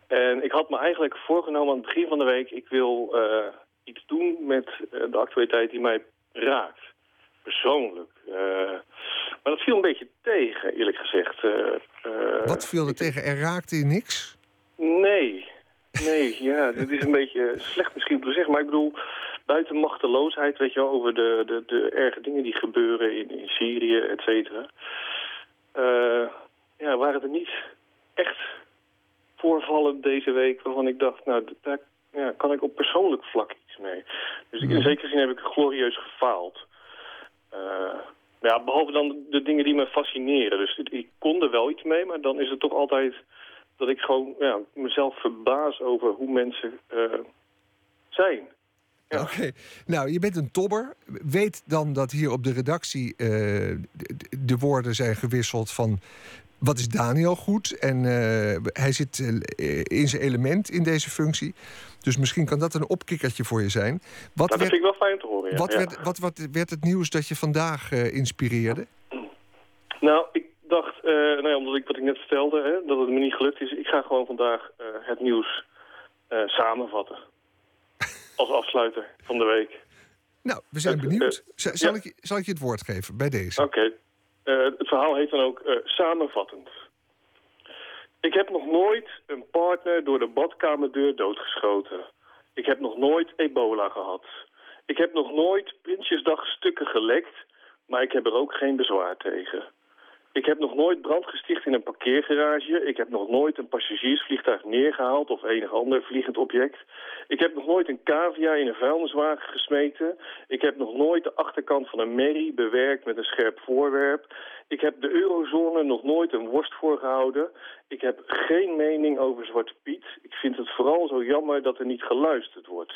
En ik had me eigenlijk voorgenomen aan het begin van de week... ik wil uh, iets doen met uh, de actualiteit die mij raakt. Persoonlijk. maar dat viel een beetje tegen, eerlijk gezegd. wat viel er tegen? Er raakte je niks? Nee. Nee, ja, dit is een beetje slecht misschien om te zeggen. Maar ik bedoel buiten machteloosheid, weet je wel, over de, de, de erge dingen die gebeuren in, in Syrië, et cetera. Uh, ja, waren er niet echt voorvallen deze week waarvan ik dacht, nou, daar ja, kan ik op persoonlijk vlak iets mee. Dus ik, in zekere zin heb ik glorieus gefaald. Uh, ja, behalve dan de dingen die me fascineren. Dus ik kon er wel iets mee, maar dan is het toch altijd dat ik gewoon ja, mezelf verbaas over hoe mensen uh, zijn. Ja. Oké, nou je bent een tobber. Weet dan dat hier op de redactie uh, de, de, woorden zijn gewisseld van wat is Daniel goed? En uh, hij zit in zijn element in deze functie. Dus misschien kan dat een opkikkertje voor je zijn. Wat dat werd, vind ik wel fijn te horen, ja. Wat, ja. Werd, wat, wat werd het nieuws dat je vandaag uh, inspireerde? Nou, ik dacht, nou ja, omdat ik wat ik net vertelde, hè, dat het me niet gelukt is. Ik ga gewoon vandaag het nieuws samenvatten. Als afsluiter van de week. Nou, we zijn benieuwd. Zal, ja. ik, zal ik je het woord geven bij deze? Oké. Okay. het verhaal heet dan ook samenvattend. Ik heb nog nooit een partner door de badkamerdeur doodgeschoten. Ik heb nog nooit ebola gehad. Ik heb nog nooit Prinsjesdag stukken gelekt, maar ik heb er ook geen bezwaar tegen. Ik heb nog nooit brand gesticht in een parkeergarage. Ik heb nog nooit een passagiersvliegtuig neergehaald of enig ander vliegend object. Ik heb nog nooit een cavia in een vuilniswagen gesmeten. Ik heb nog nooit de achterkant van een merrie bewerkt met een scherp voorwerp. Ik heb de eurozone nog nooit een worst voorgehouden. Ik heb geen mening over Zwarte Piet. Ik vind het vooral zo jammer dat er niet geluisterd wordt.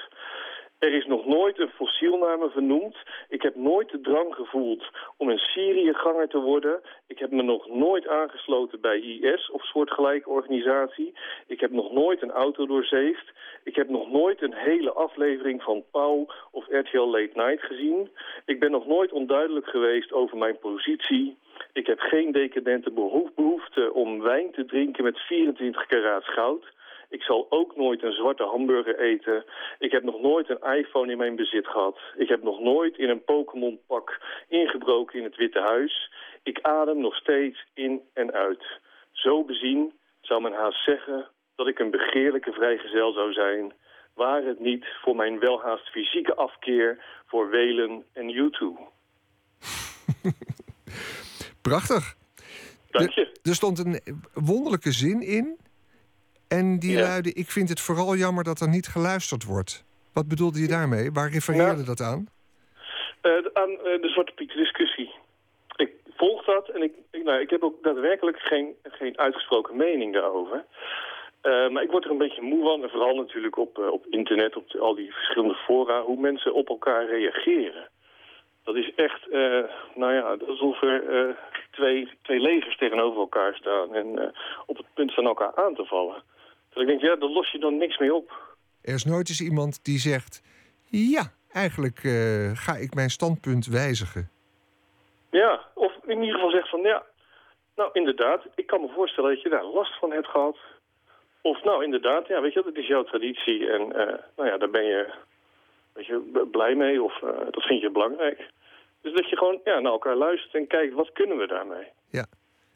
Er is nog nooit een fossiel naar me vernoemd. Ik heb nooit de drang gevoeld om een Syriëganger te worden. Ik heb me nog nooit aangesloten bij IS of soortgelijke organisatie. Ik heb nog nooit een auto doorzeefd. Ik heb nog nooit een hele aflevering van Pauw of RTL Late Night gezien. Ik ben nog nooit onduidelijk geweest over mijn positie. Ik heb geen decadente behoefte om wijn te drinken met 24 karaat goud. Ik zal ook nooit een zwarte hamburger eten. Ik heb nog nooit een iPhone in mijn bezit gehad. Ik heb nog nooit in een Pokémon-pak ingebroken in het Witte Huis. Ik adem nog steeds in en uit. Zo bezien zou men haast zeggen dat ik een begeerlijke vrijgezel zou zijn... waar het niet voor mijn welhaast fysieke afkeer voor Welen en YouTube. Prachtig. Dank je. Er, er stond een wonderlijke zin in en die ja. luidde, ik vind het vooral jammer dat er niet geluisterd wordt. Wat bedoelde je daarmee? Waar refereerde nou, dat aan? Uh, aan uh, de Zwarte Piet discussie. Ik volg dat en ik, ik, nou, ik heb ook daadwerkelijk geen, geen uitgesproken mening daarover. Uh, maar ik word er een beetje moe van. En vooral natuurlijk op, op internet, op de, al die verschillende fora, hoe mensen op elkaar reageren. Dat is echt, nou ja, alsof er twee, twee legers tegenover elkaar staan en op het punt staan elkaar aan te vallen. Dus ik denk, ja, daar los je dan niks mee op. Er is nooit eens iemand die zegt... ja, eigenlijk uh, ga ik mijn standpunt wijzigen. Ja, of in ieder geval zegt van... ja, nou inderdaad, ik kan me voorstellen dat je daar last van hebt gehad. Of nou inderdaad, ja, weet je, dat is jouw traditie. En uh, nou ja, daar ben je, weet je blij mee of uh, dat vind je belangrijk. Dus dat je gewoon ja, naar elkaar luistert en kijkt, wat kunnen we daarmee? Ja.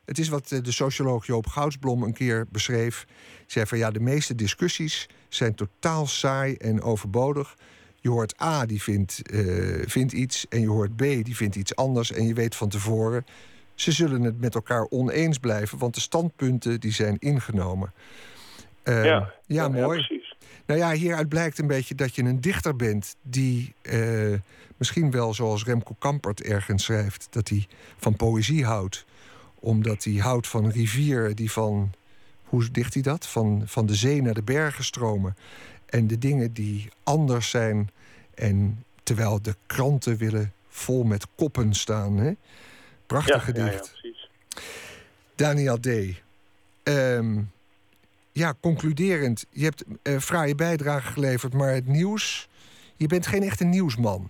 Het is wat de socioloog Joop Goudsblom een keer beschreef. Zei van ja, de meeste discussies zijn totaal saai en overbodig. Je hoort A, die vindt, uh, vindt iets, en je hoort B, die vindt iets anders. En je weet van tevoren, ze zullen het met elkaar oneens blijven... want de standpunten die zijn ingenomen. Uh, ja, ja, mooi. Ja, precies. Nou ja, hieruit blijkt een beetje dat je een dichter bent... die uh, misschien wel, zoals Remco Kampert ergens schrijft... dat hij van poëzie houdt omdat hij houdt van rivieren die van, hoe dicht hij dat? Van, van de zee naar de bergen stromen. En de dingen die anders zijn. En terwijl de kranten willen vol met koppen staan. Hè? Prachtig ja, gedicht. Ja, precies. Daniel D. Um, ja, concluderend. Je hebt uh, fraaie bijdrage geleverd, maar het nieuws... Je bent geen echte nieuwsman.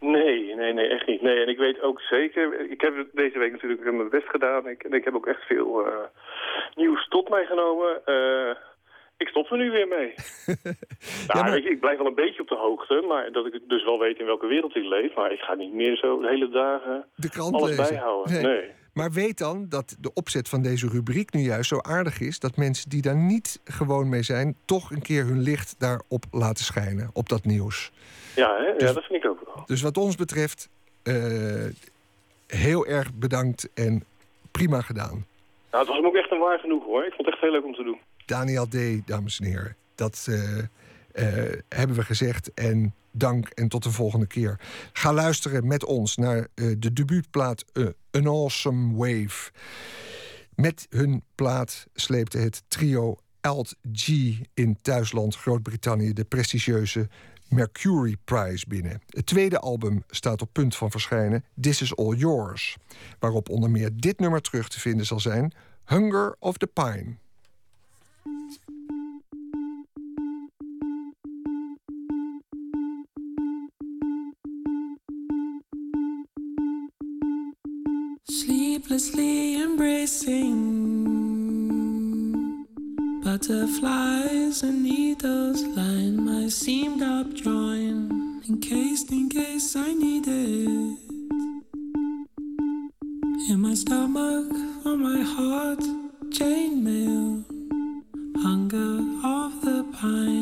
Nee, nee, nee, niet. Nee, en ik weet ook zeker... Ik heb deze week natuurlijk mijn best gedaan. Ik, en ik heb ook echt veel uh, nieuws tot mij genomen. Uh, ik stop er nu weer mee. nou, ja, maar... ik, ik, blijf wel een beetje op de hoogte. Maar dat ik dus wel weet in welke wereld ik leef. Maar ik ga niet meer zo de hele dagen de krant alles lezen. bijhouden. Nee. nee. Maar weet dan dat de opzet van deze rubriek nu juist zo aardig is... dat mensen die daar niet gewoon mee zijn... toch een keer hun licht daarop laten schijnen, op dat nieuws. Ja, hè? Dus- ja dat vind ik ook wel. Dus wat ons betreft, eh, heel erg bedankt en prima gedaan. Nou, het was hem ook echt een waar genoeg hoor. Ik vond het echt heel leuk om te doen. Daniel D., dames en heren. Dat eh, eh, hebben we gezegd. En dank en tot de volgende keer. Ga luisteren met ons naar eh, de debuutplaat eh, An Awesome Wave. Met hun plaat sleepte het trio Alt G in thuisland Groot-Brittannië de prestigieuze Mercury Prize binnen. Het tweede album staat op punt van verschijnen, This Is All Yours, waarop onder meer dit nummer terug te vinden zal zijn, Hunger of the Pine. Sleeplessly embracing butterflies and needles line my seamed up joint, encased in case I need it. In my stomach, on my heart, chainmail, hunger of the pine.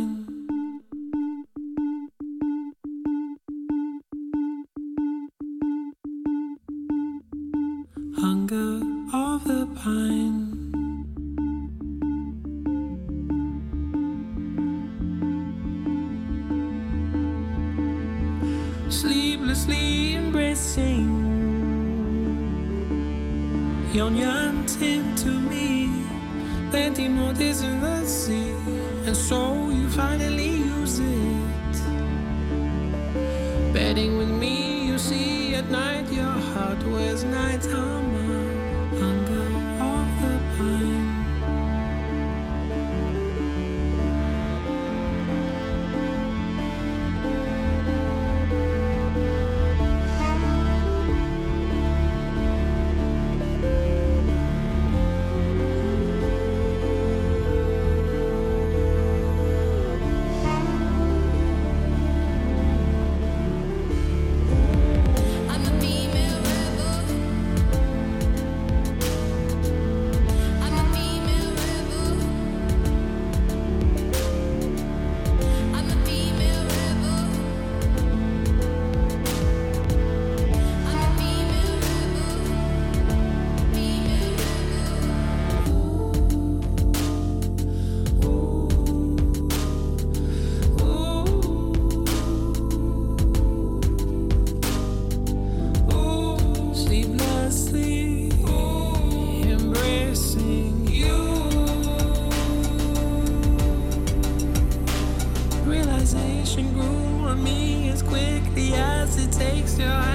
Your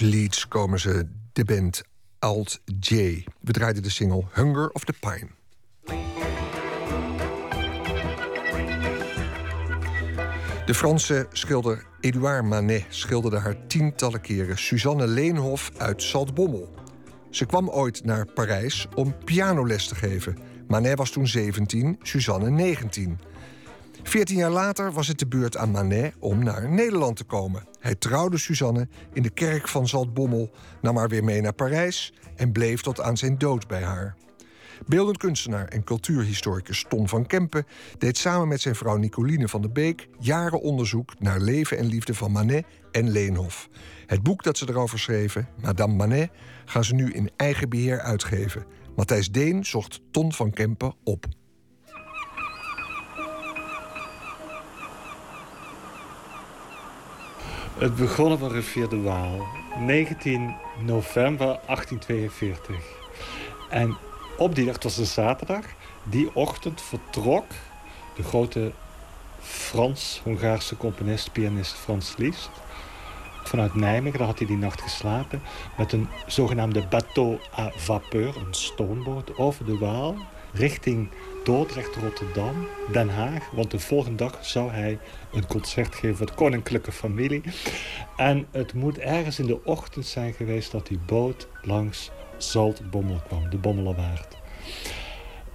uit Leeds komen ze, de band Alt J. We draaiden de single Hunger of the Pine. De Franse schilder Edouard Manet schilderde haar tientallen keren Suzanne Leenhof uit Zaltbommel. Ze kwam ooit naar Parijs om pianoles te geven. Manet was toen 17, Suzanne 19. Veertien jaar later was het de beurt aan Manet om naar Nederland te komen. Hij trouwde Suzanne in de kerk van Zaltbommel, nam haar weer mee naar Parijs en bleef tot aan zijn dood bij haar. Beeldend kunstenaar en cultuurhistoricus Ton van Kempen deed samen met zijn vrouw Nicoline van der Beek jaren onderzoek naar leven en liefde van Manet en Leenhof. Het boek dat ze erover schreven, Madame Manet, gaan ze nu in eigen beheer uitgeven. Matthijs Deen zocht Ton van Kempen op. Het begonnen van Rivier de Waal, 19 november 1842. En op die dag, het was een zaterdag, die ochtend vertrok de grote Frans-Hongaarse componist, pianist Frans Liszt. Vanuit Nijmegen, daar had hij die nacht geslapen, met een zogenaamde bateau à vapeur, een stoomboot, over de Waal, richting Dordrecht, Rotterdam, Den Haag. Want de volgende dag zou hij een concert geven voor de koninklijke familie. En het moet ergens in de ochtend zijn geweest dat die boot langs Zaltbommel kwam, de Bommelerwaard.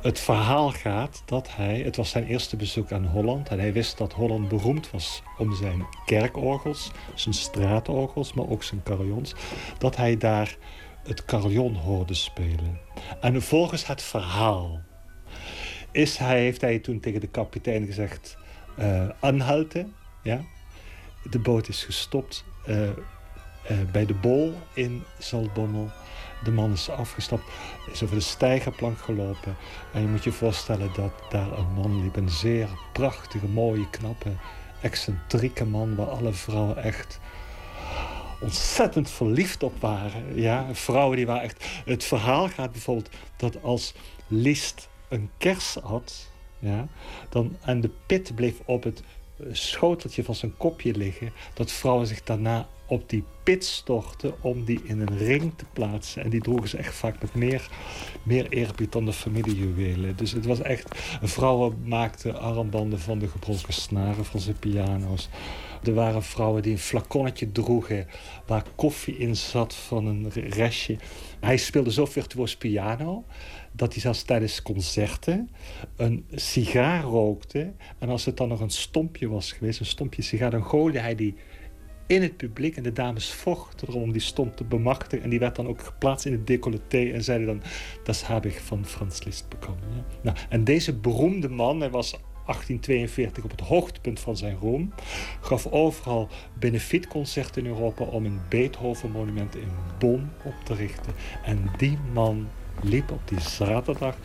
Het verhaal gaat dat hij, het was zijn eerste bezoek aan Holland en hij wist dat Holland beroemd was om zijn kerkorgels, zijn straatorgels, maar ook zijn carillons, dat hij daar het carillon hoorde spelen. En volgens het verhaal is hij, heeft hij toen tegen de kapitein gezegd, anhalten, ja. De boot is gestopt eh, eh, bij de bol in Zaltbommel. De man is afgestapt, is over de stijgerplank gelopen. En je moet je voorstellen dat daar een man liep. Een zeer prachtige, mooie, knappe, excentrieke man... waar alle vrouwen echt ontzettend verliefd op waren. Ja, vrouwen die waren echt... Het verhaal gaat bijvoorbeeld dat als Liszt een kers had... Ja, dan, en de pit bleef op het eh, schoteltje van zijn kopje liggen... dat vrouwen zich daarna op die pit stortten om die in een ring te plaatsen. En die droegen ze echt vaak met meer, meer eerbied dan de familiejuwelen. Dus het was echt... Vrouwen maakten armbanden van de gebroken snaren van zijn piano's. Er waren vrouwen die een flaconnetje droegen waar koffie in zat van een restje. Hij speelde zo virtuoos piano dat hij zelfs tijdens concerten een sigaar rookte. En als het dan nog een stompje was geweest, een stompje sigaar, dan gooide hij die in het publiek. En de dames vochten erom om die stomp te bemachtigen. En die werd dan ook geplaatst in het decolleté. En zeiden dan, dat heb ik van Frans Liszt bekomen. Ja. Nou, en deze beroemde man, hij was 1842 op het hoogtepunt van zijn roem. Gaf overal benefietconcerten in Europa om een Beethoven-monument in Bonn op te richten. En die man liep op die zaterdag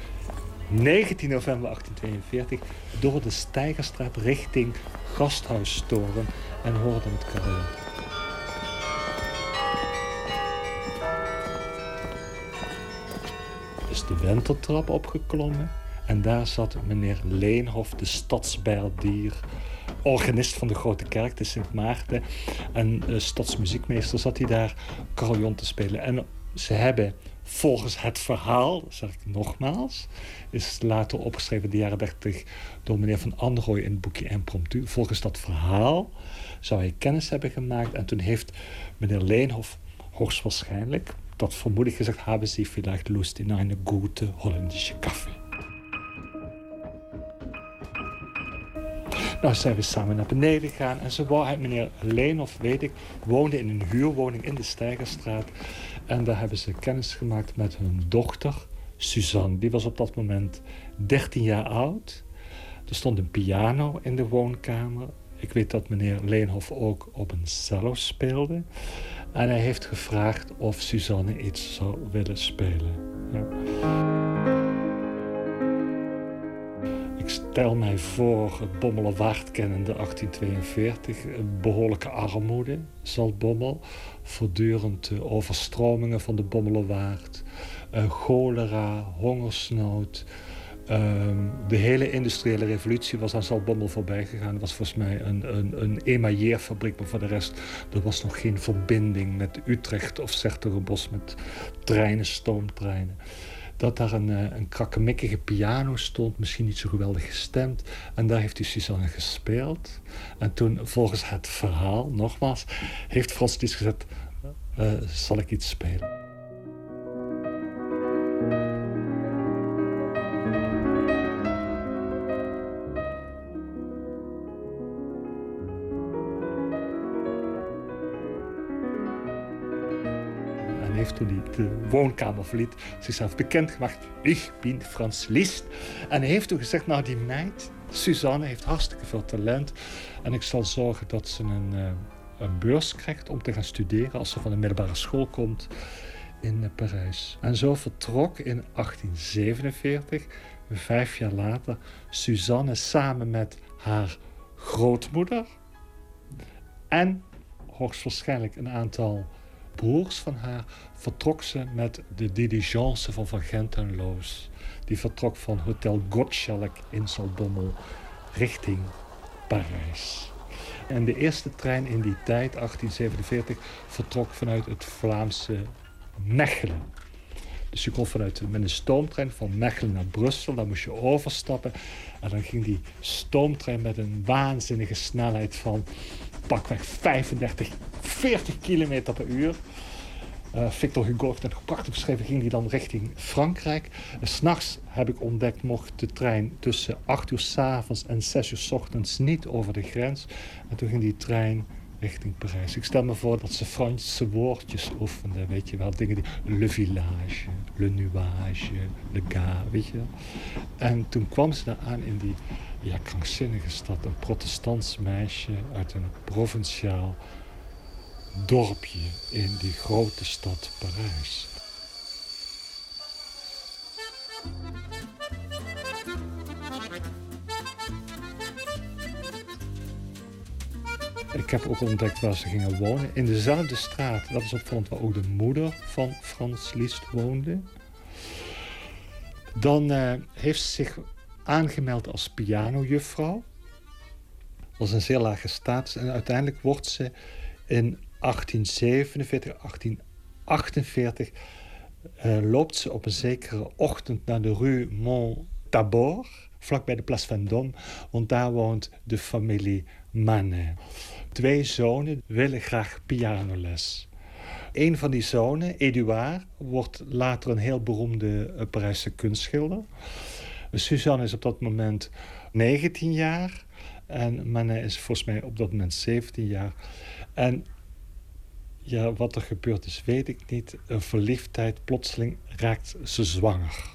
19 november 1842 door de Steigerstraat richting Gasthuistoren en hoorde het carillon. Is de wenteltrap opgeklommen en daar zat meneer Leenhof, de stadsbijldier, organist van de Grote Kerk, de Sint Maarten, en uh, stadsmuziekmeester zat hij daar carillon te spelen. En ze hebben volgens het verhaal, zeg ik nogmaals, is later opgeschreven in de jaren 30 door meneer Van Androoy in het boekje Impromptu. Volgens dat verhaal zou hij kennis hebben gemaakt en toen heeft meneer Leenhof hoogstwaarschijnlijk, dat vermoed gezegd, hebben ze vielleicht Lust in een gute Holländische Kaffee. Nou zijn we samen naar beneden gegaan en zo wou meneer Leenhof, weet ik, woonde in een huurwoning in de Steigerstraat. En daar hebben ze kennis gemaakt met hun dochter, Suzanne. Die was op dat moment 13 jaar oud. Er stond een piano in de woonkamer. Ik weet dat meneer Leenhof ook op een cello speelde. En hij heeft gevraagd of Suzanne iets zou willen spelen. Ja. Ik stel mij voor het Bommelerwaard kennende 1842. Een behoorlijke armoede, Zaltbommel. Voortdurend overstromingen van de Bommelerwaard. Uh, cholera, hongersnood. Uh, de hele industriële revolutie was aan Zaltbommel voorbij gegaan. Het was volgens mij een, een, een emailleerfabriek, maar voor de rest... er was nog geen verbinding met Utrecht of Sertogenbos... met treinen, stoomtreinen dat daar een, een krakkemikkige piano stond, misschien niet zo geweldig gestemd. En daar heeft hij Suzanne gespeeld. En toen, volgens het verhaal, nogmaals, heeft Frans Liszt gezegd, uh, zal ik iets spelen? De woonkamer verliet zichzelf bekendgemaakt. Ik ben Frans Liszt. En heeft toen gezegd, nou die meid, Suzanne, heeft hartstikke veel talent. En ik zal zorgen dat ze een, uh, een beurs krijgt om te gaan studeren als ze van de middelbare school komt in Parijs. En zo vertrok in 1847, vijf jaar later, Suzanne samen met haar grootmoeder en hoogstwaarschijnlijk een aantal broers van haar vertrok ze met de diligence van Van Gent en Loos. Die vertrok van Hotel Gottschalk in Zaltbommel richting Parijs. En de eerste trein in die tijd, 1847, vertrok vanuit het Vlaamse Mechelen. Dus je kon vanuit, met een stoomtrein van Mechelen naar Brussel, dan moest je overstappen. En dan ging die stoomtrein met een waanzinnige snelheid van pakweg 35, 40 kilometer per uur. Eh, Victor Hugo heeft het prachtig beschreven, ging die dan richting Frankrijk. En S'nachts heb ik ontdekt, mocht de trein tussen 8 uur s avonds en 6 uur s ochtends niet over de grens. En toen ging die trein richting Parijs. Ik stel me voor dat ze Franse woordjes oefenden, weet je wel. Dingen die... Le village, le nuage, le gars, weet je wel. En toen kwam ze daar aan in die ja, krankzinnige stad. Een protestants meisje uit een provinciaal dorpje in die grote stad Parijs. Ik heb ook ontdekt waar ze gingen wonen. In dezelfde straat, dat is opvallend, waar ook de moeder van Frans Liszt woonde. Dan eh, heeft ze zich aangemeld als pianojuffrouw. Is een zeer lage status. En uiteindelijk wordt ze in 1847, 1848 eh, loopt ze op een zekere ochtend naar de rue Mont-Tabor, vlakbij de Place Vendôme, want daar woont de familie Manet. Twee zonen willen graag pianoles. Een van die zonen, Eduard, wordt later een heel beroemde eh, Parijse kunstschilder. Suzanne is op dat moment 19 jaar en Manet is volgens mij op dat moment 17 jaar. En ja, wat er gebeurd is, weet ik niet. Een verliefdheid, plotseling raakt ze zwanger.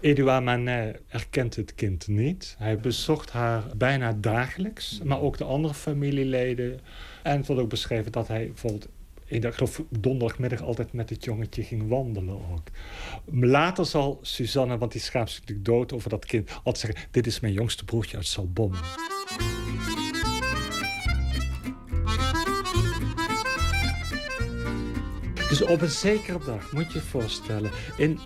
Edouard Manet erkent het kind niet. Hij bezocht haar bijna dagelijks, maar ook de andere familieleden. En het wordt ook beschreven dat hij bijvoorbeeld ik geloof donderdagmiddag altijd met het jongetje ging wandelen ook. Later zal Suzanne, want die schaamt zich natuurlijk dood over dat kind, altijd zeggen: Dit is mijn jongste broertje uit Salbommen. Dus op een zekere dag, moet je je voorstellen, in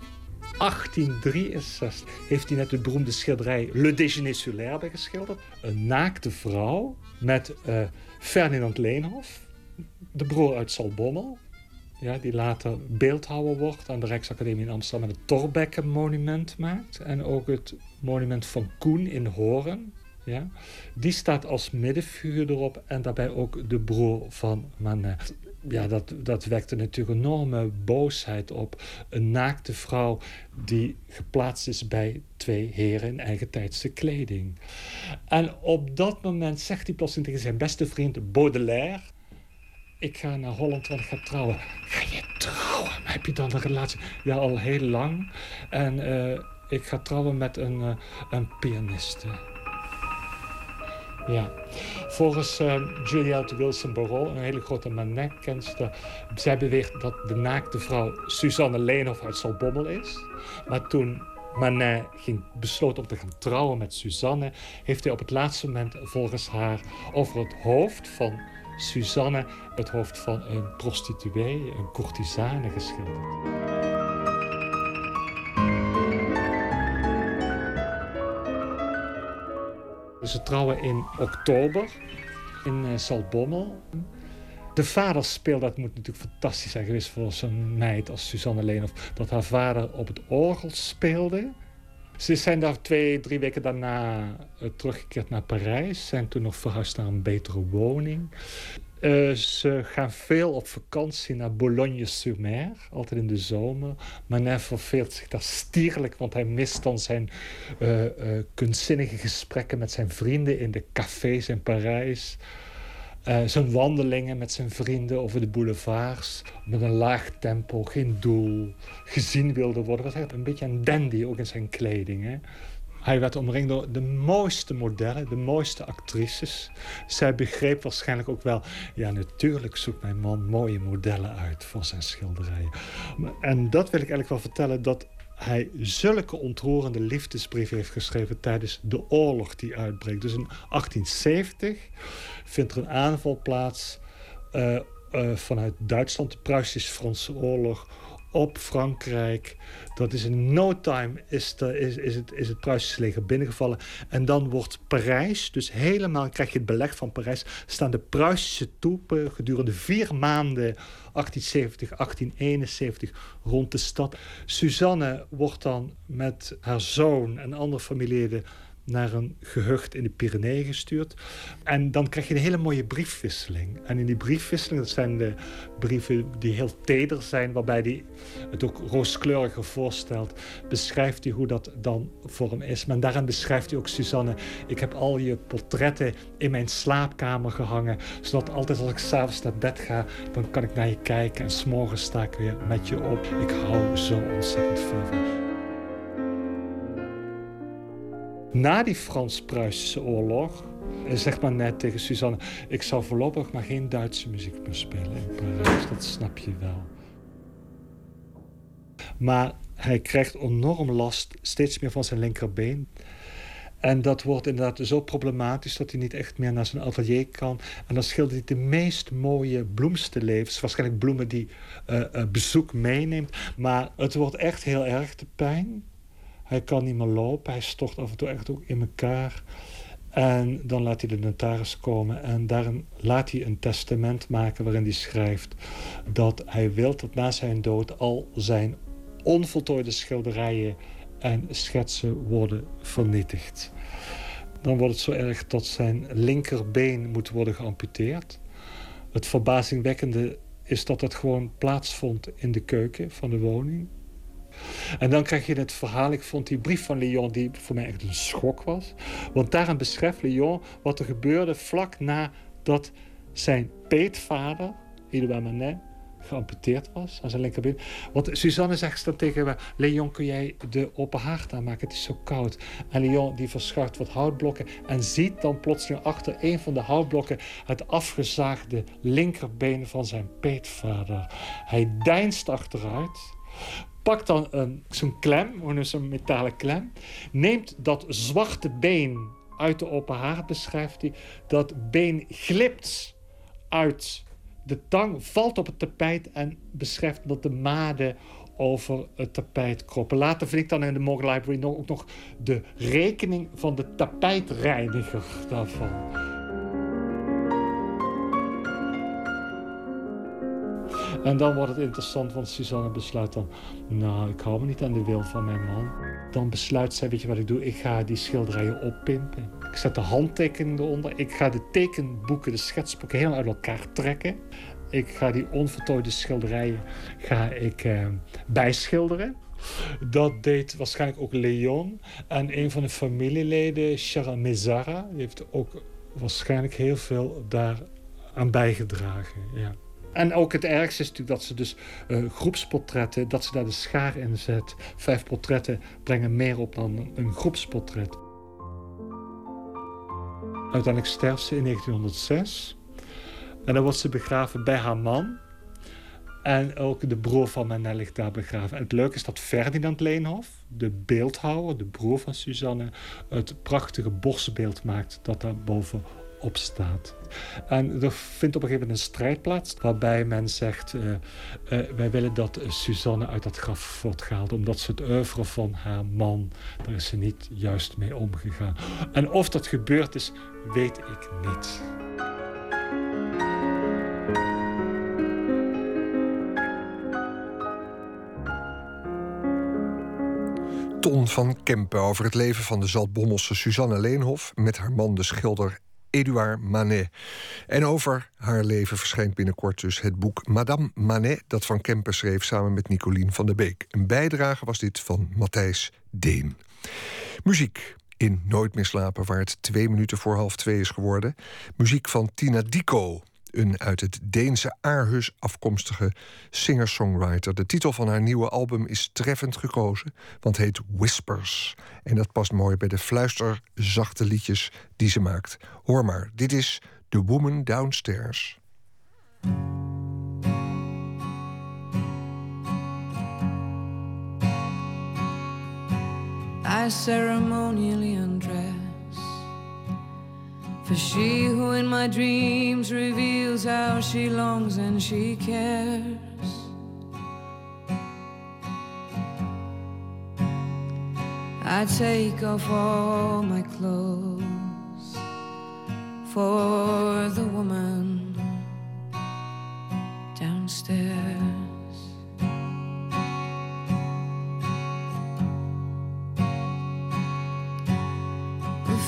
1863 heeft hij net de beroemde schilderij Le Déjeuner sur l'herbe geschilderd. Een naakte vrouw met eh, Ferdinand Leenhoff, de broer uit Salbommel. Ja, die later beeldhouwer wordt aan de Rijksacademie in Amsterdam en het Torbekke monument maakt. En ook het monument van Koen in Horen. Ja. Die staat als middenfiguur erop en daarbij ook de broer van Manet. Ja, dat, dat wekte natuurlijk enorme boosheid op. Een naakte vrouw die geplaatst is bij twee heren in eigen tijdse kleding. En op dat moment zegt hij plotseling tegen zijn beste vriend Baudelaire... Ik ga naar Holland, want ik ga trouwen. Ga je trouwen? Heb je dan een relatie? Ja, al heel lang. En eh, ik ga trouwen met een, eh, een pianiste. Ja. Volgens uh, Juliette Wilson Barrault, een hele grote Manet-kenster... zij beweert dat de naakte vrouw Suzanne Leenhoff uit Salbommel is. Maar toen Manet ging besloot om te gaan trouwen met Suzanne... heeft hij op het laatste moment volgens haar over het hoofd van Suzanne... het hoofd van een prostituee, een courtisane geschilderd. Ze trouwen in oktober in uh, Salbommel. De vader speelt, dat moet natuurlijk fantastisch zijn geweest voor zo'n meid als Suzanne Leenhoff, dat haar vader op het orgel speelde. Ze zijn daar twee, drie weken daarna uh, teruggekeerd naar Parijs. Zijn toen nog verhuisd naar een betere woning. Uh, ze gaan veel op vakantie naar Boulogne-sur-Mer, altijd in de zomer. Manet verveelt zich daar stierlijk, want hij mist dan zijn uh, kunstzinnige gesprekken met zijn vrienden in de cafés in Parijs. Zijn wandelingen met zijn vrienden over de boulevards. Met een laag tempo, geen doel. Gezien wilde worden. Was een beetje een dandy ook in zijn kleding. Hè? Hij werd omringd door de mooiste modellen, de mooiste actrices. Zij begreep waarschijnlijk ook wel... ja, natuurlijk zoekt mijn man mooie modellen uit voor zijn schilderijen. En dat wil ik eigenlijk wel vertellen... dat hij zulke ontroerende liefdesbrieven heeft geschreven... tijdens de oorlog die uitbreekt. Dus in 1870 vindt er een aanval plaats... Uh, uh, vanuit Duitsland, de Pruisisch-Franse oorlog op Frankrijk. Dat is in no time is, de, is, is, het, is het Pruisische leger binnengevallen. En dan wordt Parijs, dus helemaal krijg je het beleg van Parijs... staan de Pruisische troepen gedurende vier maanden 1870, 1871 rond de stad. Suzanne wordt dan met haar zoon en andere familieleden naar een gehucht in de Pyreneeën gestuurd. En dan krijg je een hele mooie briefwisseling. En in die briefwisseling, dat zijn de brieven die heel teder zijn, waarbij hij het ook rooskleuriger voorstelt, beschrijft hij hoe dat dan voor hem is. Maar daarin beschrijft hij ook Suzanne, ik heb al je portretten in mijn slaapkamer gehangen, zodat altijd als ik s'avonds naar bed ga, dan kan ik naar je kijken en s'morgens sta ik weer met je op. Ik hou zo ontzettend veel van Na die Frans-Pruisische oorlog eh, zegt men net tegen Suzanne... ik zou voorlopig maar geen Duitse muziek meer spelen in Parijs. Dat snap je wel. Maar hij krijgt enorm last, steeds meer van zijn linkerbeen. En dat wordt inderdaad zo problematisch dat hij niet echt meer naar zijn atelier kan. En dan schildert hij de meest mooie bloemstenlevens. Waarschijnlijk bloemen die eh, eh, bezoek meeneemt. Maar het wordt echt heel erg de pijn. Hij kan niet meer lopen. Hij stort af en toe echt ook in elkaar. En dan laat hij de notaris komen. En daarin laat hij een testament maken waarin hij schrijft dat hij wil dat na zijn dood al zijn onvoltooide schilderijen en schetsen worden vernietigd. Dan wordt het zo erg dat zijn linkerbeen moet worden geamputeerd. Het verbazingwekkende is dat het gewoon plaatsvond in de keuken van de woning. En dan krijg je het verhaal. Ik vond die brief van Leon die voor mij echt een schok was. Want daarin beschrijft Leon wat er gebeurde vlak nadat zijn peetvader, Edouard Manet, geamputeerd was aan zijn linkerbeen. Want Suzanne zegt dan tegen hem: Leon, kun jij de open haard aanmaken? Het is zo koud. En Leon die verschuift wat houtblokken en ziet dan plotseling achter een van de houtblokken het afgezaagde linkerbeen van zijn peetvader. Hij deinst achteruit pakt dan een, zo'n klem, zo'n metalen klem, neemt dat zwarte been uit de open haard, beschrijft hij. Dat been glipt uit de tang, valt op het tapijt en beschrijft dat de maden over het tapijt kroppen. Later vind ik dan in de Morgan Library ook nog de rekening van de tapijtreiniger daarvan. En dan wordt het interessant, want Suzanne besluit dan... nou, ik hou me niet aan de wil van mijn man. Dan besluit zij, weet je wat ik doe? Ik ga die schilderijen oppimpen. Ik zet de handtekeningen eronder. Ik ga de tekenboeken, de schetsboeken helemaal uit elkaar trekken. Ik ga die onvoltooide schilderijen ga ik, eh, bijschilderen. Dat deed waarschijnlijk ook Leon. En een van de familieleden, Charles Mezara... heeft ook waarschijnlijk heel veel daar aan bijgedragen. Ja. En ook het ergste is natuurlijk dat ze dus eh, groepsportretten, dat ze daar de schaar in zet. Vijf portretten brengen meer op dan een groepsportret. Uiteindelijk sterft ze in 1906. En dan wordt ze begraven bij haar man. En ook de broer van Manet ligt daar begraven. En het leuke is dat Ferdinand Leenhoff, de beeldhouwer, de broer van Suzanne, het prachtige borstbeeld maakt dat daar boven En er vindt op een gegeven moment een strijd plaats waarbij men zegt: eh, eh, wij willen dat Suzanne uit dat graf wordt gehaald, omdat ze het oeuvre van haar man, daar is ze niet juist mee omgegaan. En of dat gebeurd is, weet ik niet. Ton van Kempen over het leven van de Zaltbommelse Suzanne Leenhof... met haar man, de schilder Edouard Manet. En over haar leven verschijnt binnenkort dus het boek Madame Manet... dat Van Kempen schreef samen met Nicolien van der Beek. Een bijdrage was dit van Matthijs Deen. Muziek in Nooit meer slapen, waar het twee minuten voor half twee is geworden. Muziek van Tina Dico, een uit het Deense Aarhus afkomstige singer-songwriter. De titel van haar nieuwe album is treffend gekozen, want heet Whispers. En dat past mooi bij de fluisterzachte liedjes die ze maakt. Hoor maar, dit is The Woman Downstairs. I ceremonially. For she who in my dreams reveals how she longs and she cares. I take off all my clothes for the woman downstairs.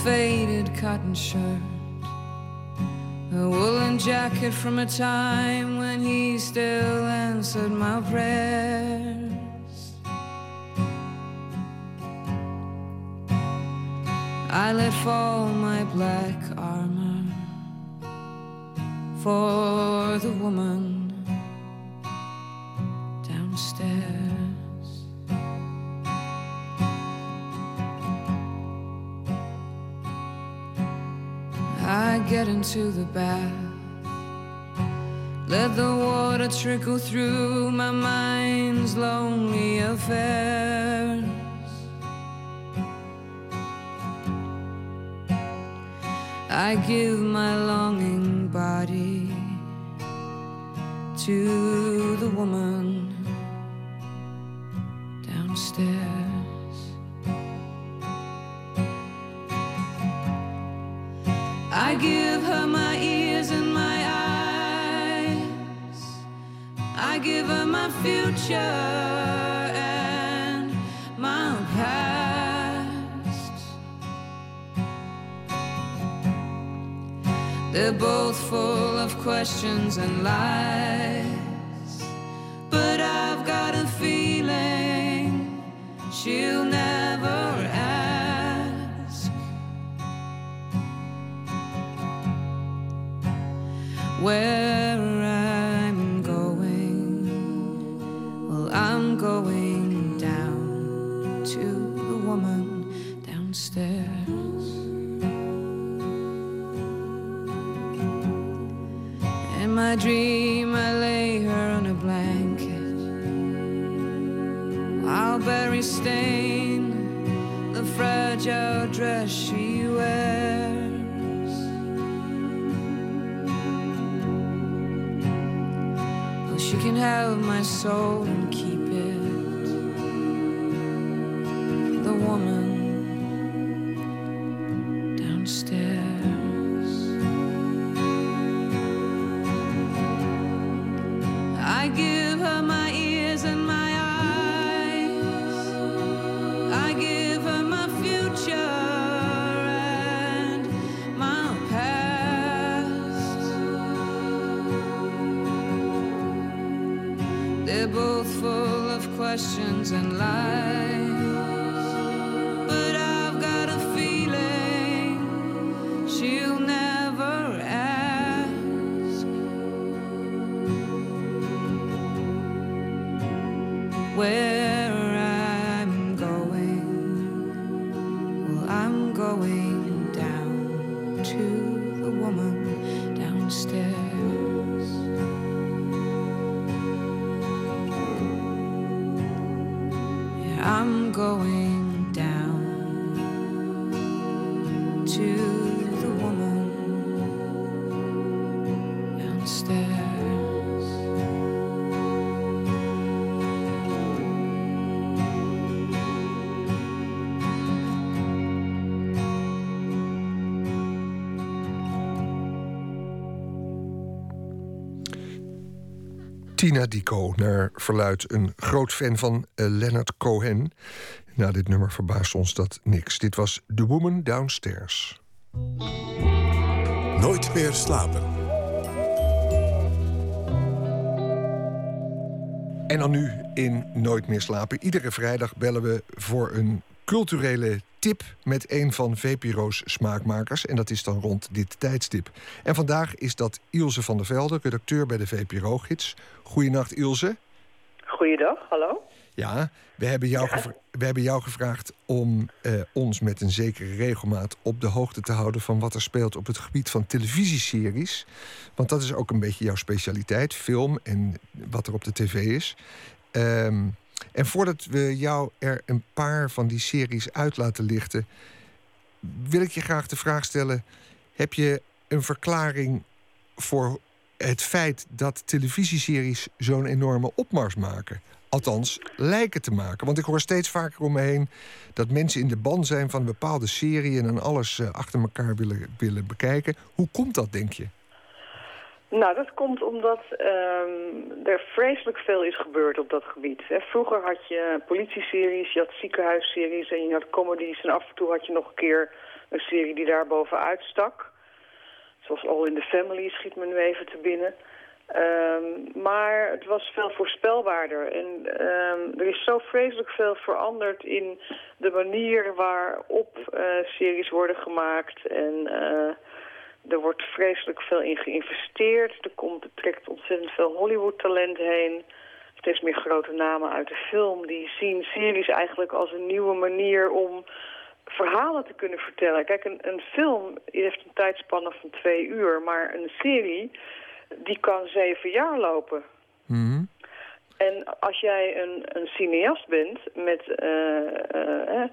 faded cotton shirt a woolen jacket from a time when he still answered my prayers. I let fall my black armor for the woman downstairs. I get into the bath, let the water trickle through my mind's lonely affairs. I give my longing body to the woman I give her my ears and my eyes. I give her my future and my past. They're both full of questions and lies. But I've got a feeling she'll never ask. Where I'm going, well, I'm going down to the woman downstairs. In my dream, I lay her on a blanket. I'll bury stain soul Tina Dico, naar verluid een groot fan van eh, Leonard Cohen. Na dit nummer verbaast ons dat niks. Dit was The Woman Downstairs. Nooit meer slapen. En dan nu in Nooit meer slapen. Iedere vrijdag bellen we voor een culturele tip met een van VPRO's smaakmakers. En dat is dan rond dit tijdstip. En vandaag is dat Ilse van der Velde, redacteur bij de VPRO-gids. Goedenacht Ilse. Goeiedag, hallo. Ja, we hebben jou, we hebben jou gevraagd om eh, ons met een zekere regelmaat op de hoogte te houden van wat er speelt op het gebied van televisieseries. Want dat is ook een beetje jouw specialiteit, film en wat er op de tv is. Ehm, en voordat we jou er een paar van die series uit laten lichten, wil ik je graag de vraag stellen: heb je een verklaring voor het feit dat televisieseries zo'n enorme opmars maken? Althans, lijken te maken. Want ik hoor steeds vaker om me heen dat mensen in de ban zijn van bepaalde serie en dan alles eh, achter elkaar willen, willen bekijken. Hoe komt dat, denk je? Nou, dat komt omdat ehm, er vreselijk veel is gebeurd op dat gebied. Vroeger had je politieseries, je had ziekenhuisseries en je had comedies. En af en toe had je nog een keer een serie die daar bovenuit stak. Zoals All in the Family schiet me nu even te binnen. Ehm, maar het was veel voorspelbaarder. En ehm, er is zo vreselijk veel veranderd in de manier waarop eh, series worden gemaakt. En eh, er wordt vreselijk veel in geïnvesteerd. Er, komt, er trekt ontzettend veel Hollywood-talent heen. Steeds meer grote namen uit de film. Die zien series eigenlijk als een nieuwe manier om verhalen te kunnen vertellen. Kijk, een, een film heeft een tijdspanne van twee uur. Maar een serie, die kan zeven jaar lopen. En als jij een, een cineast bent met... eh, eh,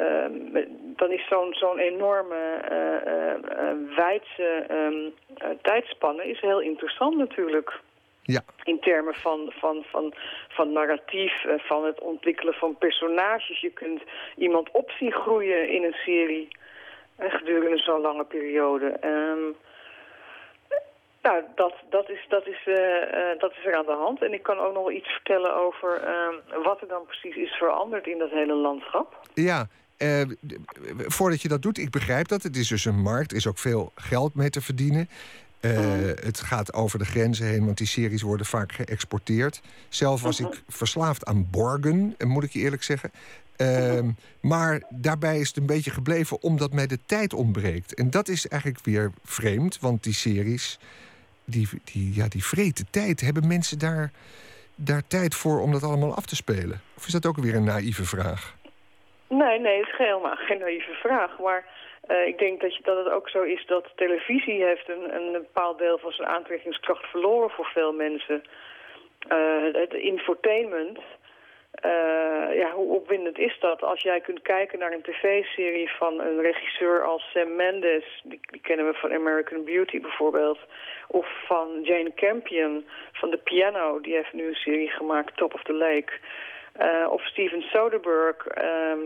eh, eh, met- dan is zo'n zo'n enorme eh, wijdse ehm, eh, tijdspanne is heel interessant natuurlijk. Ja. In termen van, van, van, van narratief, van het ontwikkelen van personages. Je kunt iemand op zien groeien in een serie gedurende zo'n lange periode. Ehm, nou, dat, dat, is, dat, is, dat is er aan de hand. En ik kan ook nog wel iets vertellen over ehm, wat er dan precies is veranderd in dat hele landschap. Ja, d- voordat je dat doet, ik begrijp dat. Het is dus een markt, er is ook veel geld mee te verdienen. Eh, Het gaat over de grenzen heen, want die series worden vaak geëxporteerd. Zelf was ik verslaafd aan Borgen, eh, moet ik je eerlijk zeggen. Ehm, maar daarbij is het een beetje gebleven omdat mij de tijd ontbreekt. En dat is eigenlijk weer vreemd, want die series, die, die, ja, die vreten tijd. Hebben mensen daar, daar tijd voor om dat allemaal af te spelen? Of is dat ook weer een naïeve vraag? Nee, nee, het is helemaal geen naïeve vraag. Maar eh, ik denk dat, je, dat het ook zo is dat televisie heeft een, een bepaald deel van zijn aantrekkingskracht verloren voor veel mensen. Eh, het, infotainment, eh, ja, hoe opwindend is dat? Als jij kunt kijken naar een tv-serie van een regisseur als Sam Mendes, die, die kennen we van American Beauty bijvoorbeeld, of van Jane Campion van The Piano, die heeft nu een serie gemaakt, Top of the Lake. Eh, of Steven Soderbergh, ehm,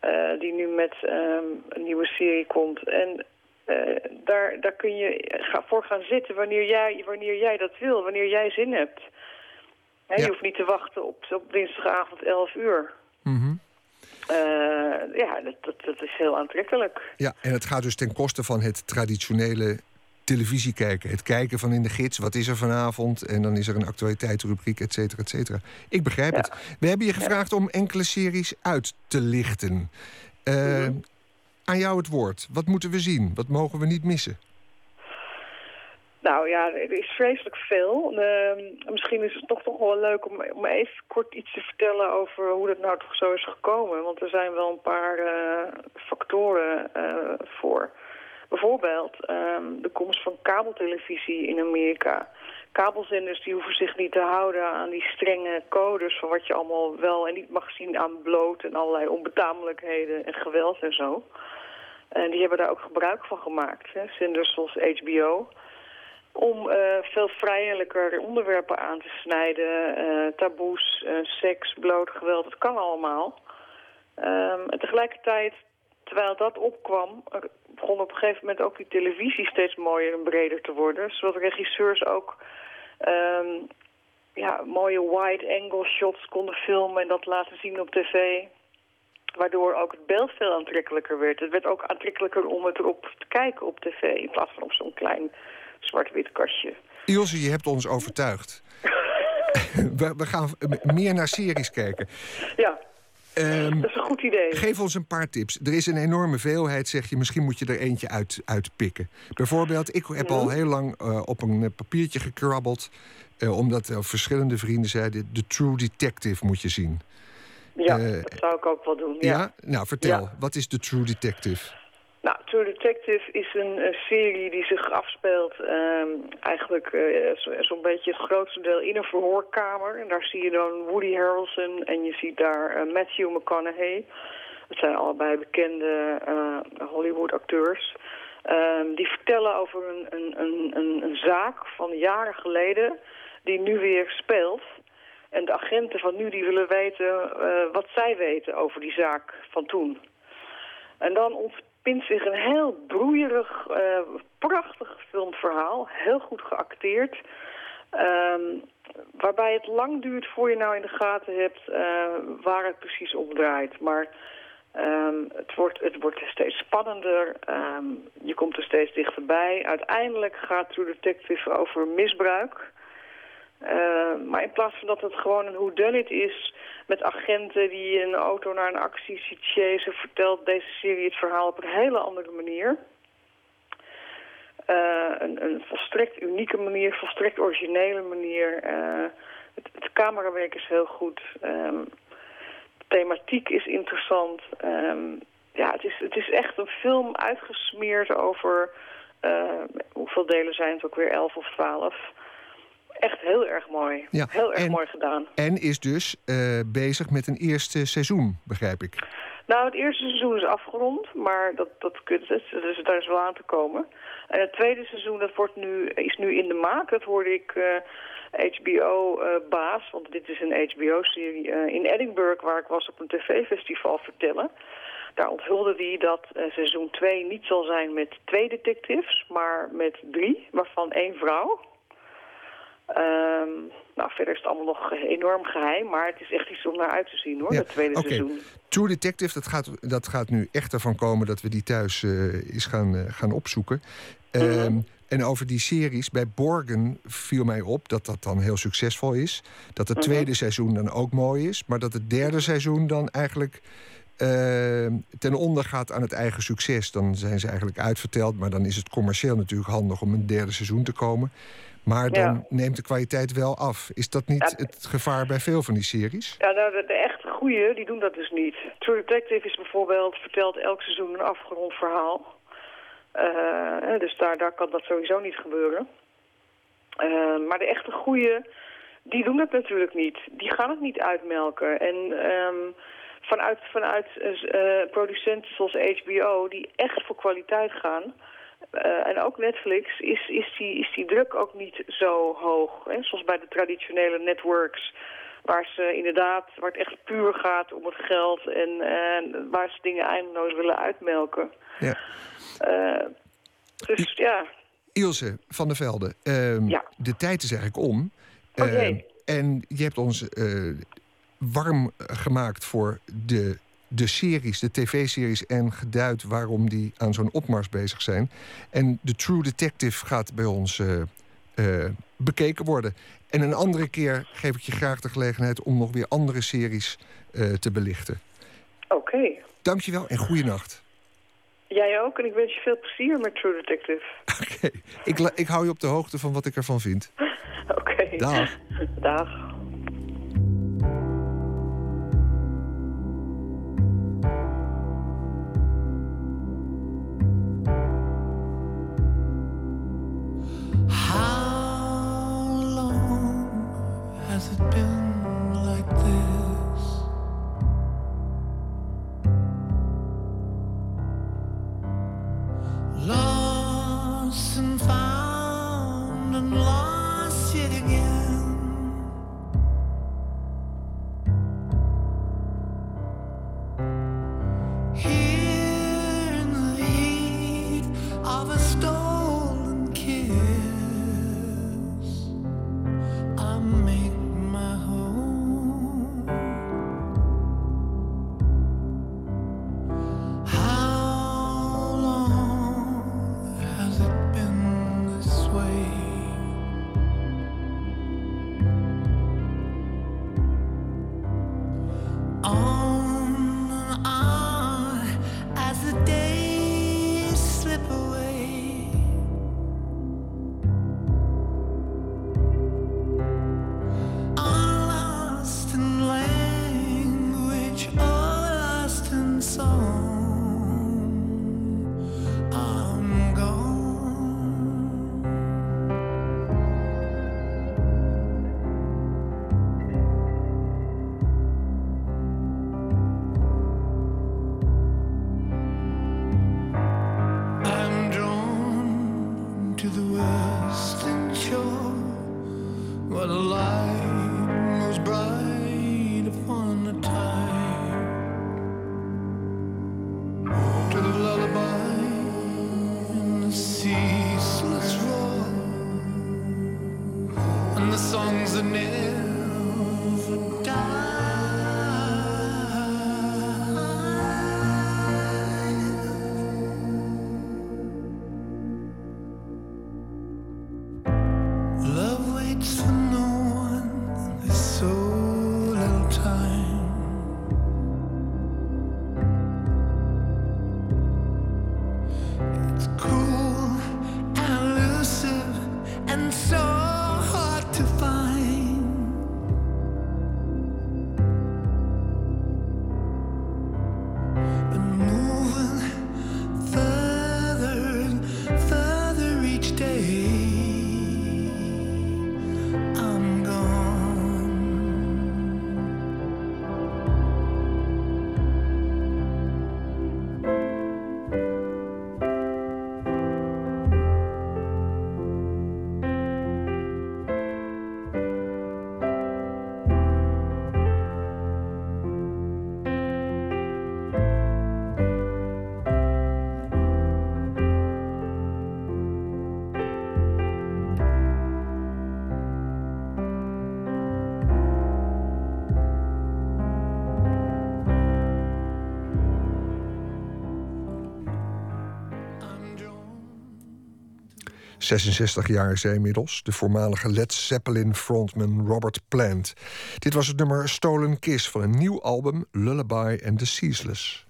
eh, die nu met ehm, een nieuwe serie komt. En eh, daar, daar kun je ga, voor gaan zitten wanneer jij, wanneer jij dat wil, wanneer jij zin hebt. Je hoeft niet te wachten op, op dinsdagavond 11 uur. Eh, ja, dat, dat, dat is heel aantrekkelijk. Ja, en het gaat dus ten koste van het traditionele televisie kijken. Het kijken van in de gids, wat is er vanavond? En dan is er een actualiteitsrubriek, et cetera, et cetera. Ik begrijp het. We hebben je gevraagd om enkele series uit te lichten. Eh, Aan jou het woord. Wat moeten we zien? Wat mogen we niet missen? Nou ja, er is vreselijk veel. Ehm, misschien is het toch toch wel leuk om, om even kort iets te vertellen over hoe dat nou toch zo is gekomen. Want er zijn wel een paar eh, factoren eh, voor. Bijvoorbeeld ehm, de komst van kabeltelevisie in Amerika. Kabelzenders die hoeven zich niet te houden aan die strenge codes van wat je allemaal wel en niet mag zien aan bloot en allerlei onbetamelijkheden en geweld en zo. En die hebben daar ook gebruik van gemaakt. Hè. Zenders zoals HBO om eh, veel vrijelijker onderwerpen aan te snijden. eh, taboes, eh, seks, bloot, geweld, het kan allemaal. Ehm, en tegelijkertijd, terwijl dat opkwam... begon op een gegeven moment ook die televisie steeds mooier en breder te worden. Zodat regisseurs ook ehm, ja, mooie wide-angle shots konden filmen... en dat laten zien op tv... Waardoor ook het beeld veel aantrekkelijker werd. Het werd ook aantrekkelijker om het erop te kijken op tv... in plaats van op zo'n klein zwart-wit kastje. Ilse, je hebt ons overtuigd. we, we gaan meer naar series kijken. Ja, Ehm, dat is een goed idee. Geef ons een paar tips. Er is een enorme veelheid, zeg je. Misschien moet je er eentje uit, uitpikken. Bijvoorbeeld, ik heb al heel lang eh, op een eh, papiertje gekrabbeld... eh, omdat verschillende vrienden zeiden... The True Detective moet je zien. Ja, dat zou ik ook wel doen. Ja? Ja. Nou, vertel. Ja. Wat is The True Detective? Nou, True Detective is een, eh, serie die zich afspeelt ehm, eigenlijk eh, zo- zo'n beetje het grootste deel in een verhoorkamer. En daar zie je dan Woody Harrelson en je ziet daar eh, Matthew McConaughey. Dat zijn allebei bekende eh, Hollywood-acteurs. Ehm, die vertellen over een, een, een, een, zaak van jaren geleden die nu weer speelt. En de agenten van nu die willen weten wat zij weten over die zaak van toen. En dan ontspint zich een heel broeierig, eh, prachtig gefilmd verhaal. Heel goed geacteerd. Ehm, waarbij het lang duurt voor je nou in de gaten hebt eh, waar het precies om draait. Maar ehm, het, wordt, het wordt steeds spannender. Ehm, je komt er steeds dichterbij. Uiteindelijk gaat True Detective over misbruik. Eh, maar in plaats van dat het gewoon een whodunit is met agenten die een auto naar een actie ziet chasen, vertelt deze serie het verhaal op een hele andere manier. Eh, een, een volstrekt unieke manier, volstrekt originele manier. Eh, het, camerawerk is heel goed. Ehm, de thematiek is interessant. Ehm, ja, het is, het is echt een film uitgesmeerd over... hoeveel delen zijn het ook weer? Elf of twaalf. Echt heel erg mooi. Ja, Heel erg en- mooi gedaan. En is dus eh, bezig met een eerste seizoen, begrijp ik. Nou, het eerste seizoen is afgerond, maar dat, dat dus daar is wel aan te komen. En het tweede seizoen dat wordt nu, is nu in de maak. Dat hoorde ik HBO-baas, want dit is een HBO-serie, eh, in Edinburgh, waar ik was op een tv-festival, vertellen. Daar onthulde hij dat eh, seizoen 2 niet zal zijn met twee detectives, maar met drie, waarvan één vrouw. Ehm, nou, verder is het allemaal nog enorm geheim, maar het is echt iets om naar uit te zien hoor, Ja, het tweede seizoen. True Detective, dat gaat, dat gaat nu echt ervan komen dat we die thuis eh eens gaan, eh, gaan opzoeken. Ehm, En over die series, bij Borgen viel mij op dat dat dan heel succesvol is. Dat het tweede seizoen dan ook mooi is. Maar dat het derde seizoen dan eigenlijk ehm, ten onder gaat aan het eigen succes. Dan zijn ze eigenlijk uitverteld. Maar dan is het commercieel natuurlijk handig om een derde seizoen te komen. Maar dan Ja. neemt de kwaliteit wel af. Is dat niet het gevaar bij veel van die series? Ja, nou, de, de echte goeie, die doen dat dus niet. True Detective is bijvoorbeeld, vertelt elk seizoen een afgerond verhaal. Eh, dus daar, daar kan dat sowieso niet gebeuren. Eh, maar de echte goeie, die doen dat natuurlijk niet. Die gaan het niet uitmelken. En ehm, vanuit, vanuit eh, producenten zoals HBO, die echt voor kwaliteit gaan... eh, en ook Netflix, is, is, die, is die druk ook niet zo hoog. Hè? Zoals bij de traditionele networks... Waar ze inderdaad, waar het echt puur gaat om het geld en, waar ze dingen eindeloos willen uitmelken. Ja. Eh, dus ja, Ilse van der Velde, ehm, Ja. de tijd is eigenlijk om. Oh, Ehm, en je hebt ons eh, warm gemaakt voor de, de series, de tv-series... en geduid waarom die aan zo'n opmars bezig zijn. En de True Detective gaat bij ons eh, eh, bekeken worden. En een andere keer geef ik je graag de gelegenheid... om nog weer andere series eh, te belichten. oké. Dankjewel en goeienacht. Jij ook en ik wens je veel plezier met True Detective. Oké, ik, ik hou je op de hoogte van wat ik ervan vind. Oké. Dag. Dag. 66 jaar is inmiddels, de voormalige Led Zeppelin frontman Robert Plant. Dit was het nummer Stolen Kiss van een nieuw album Lullaby and the Ceaseless.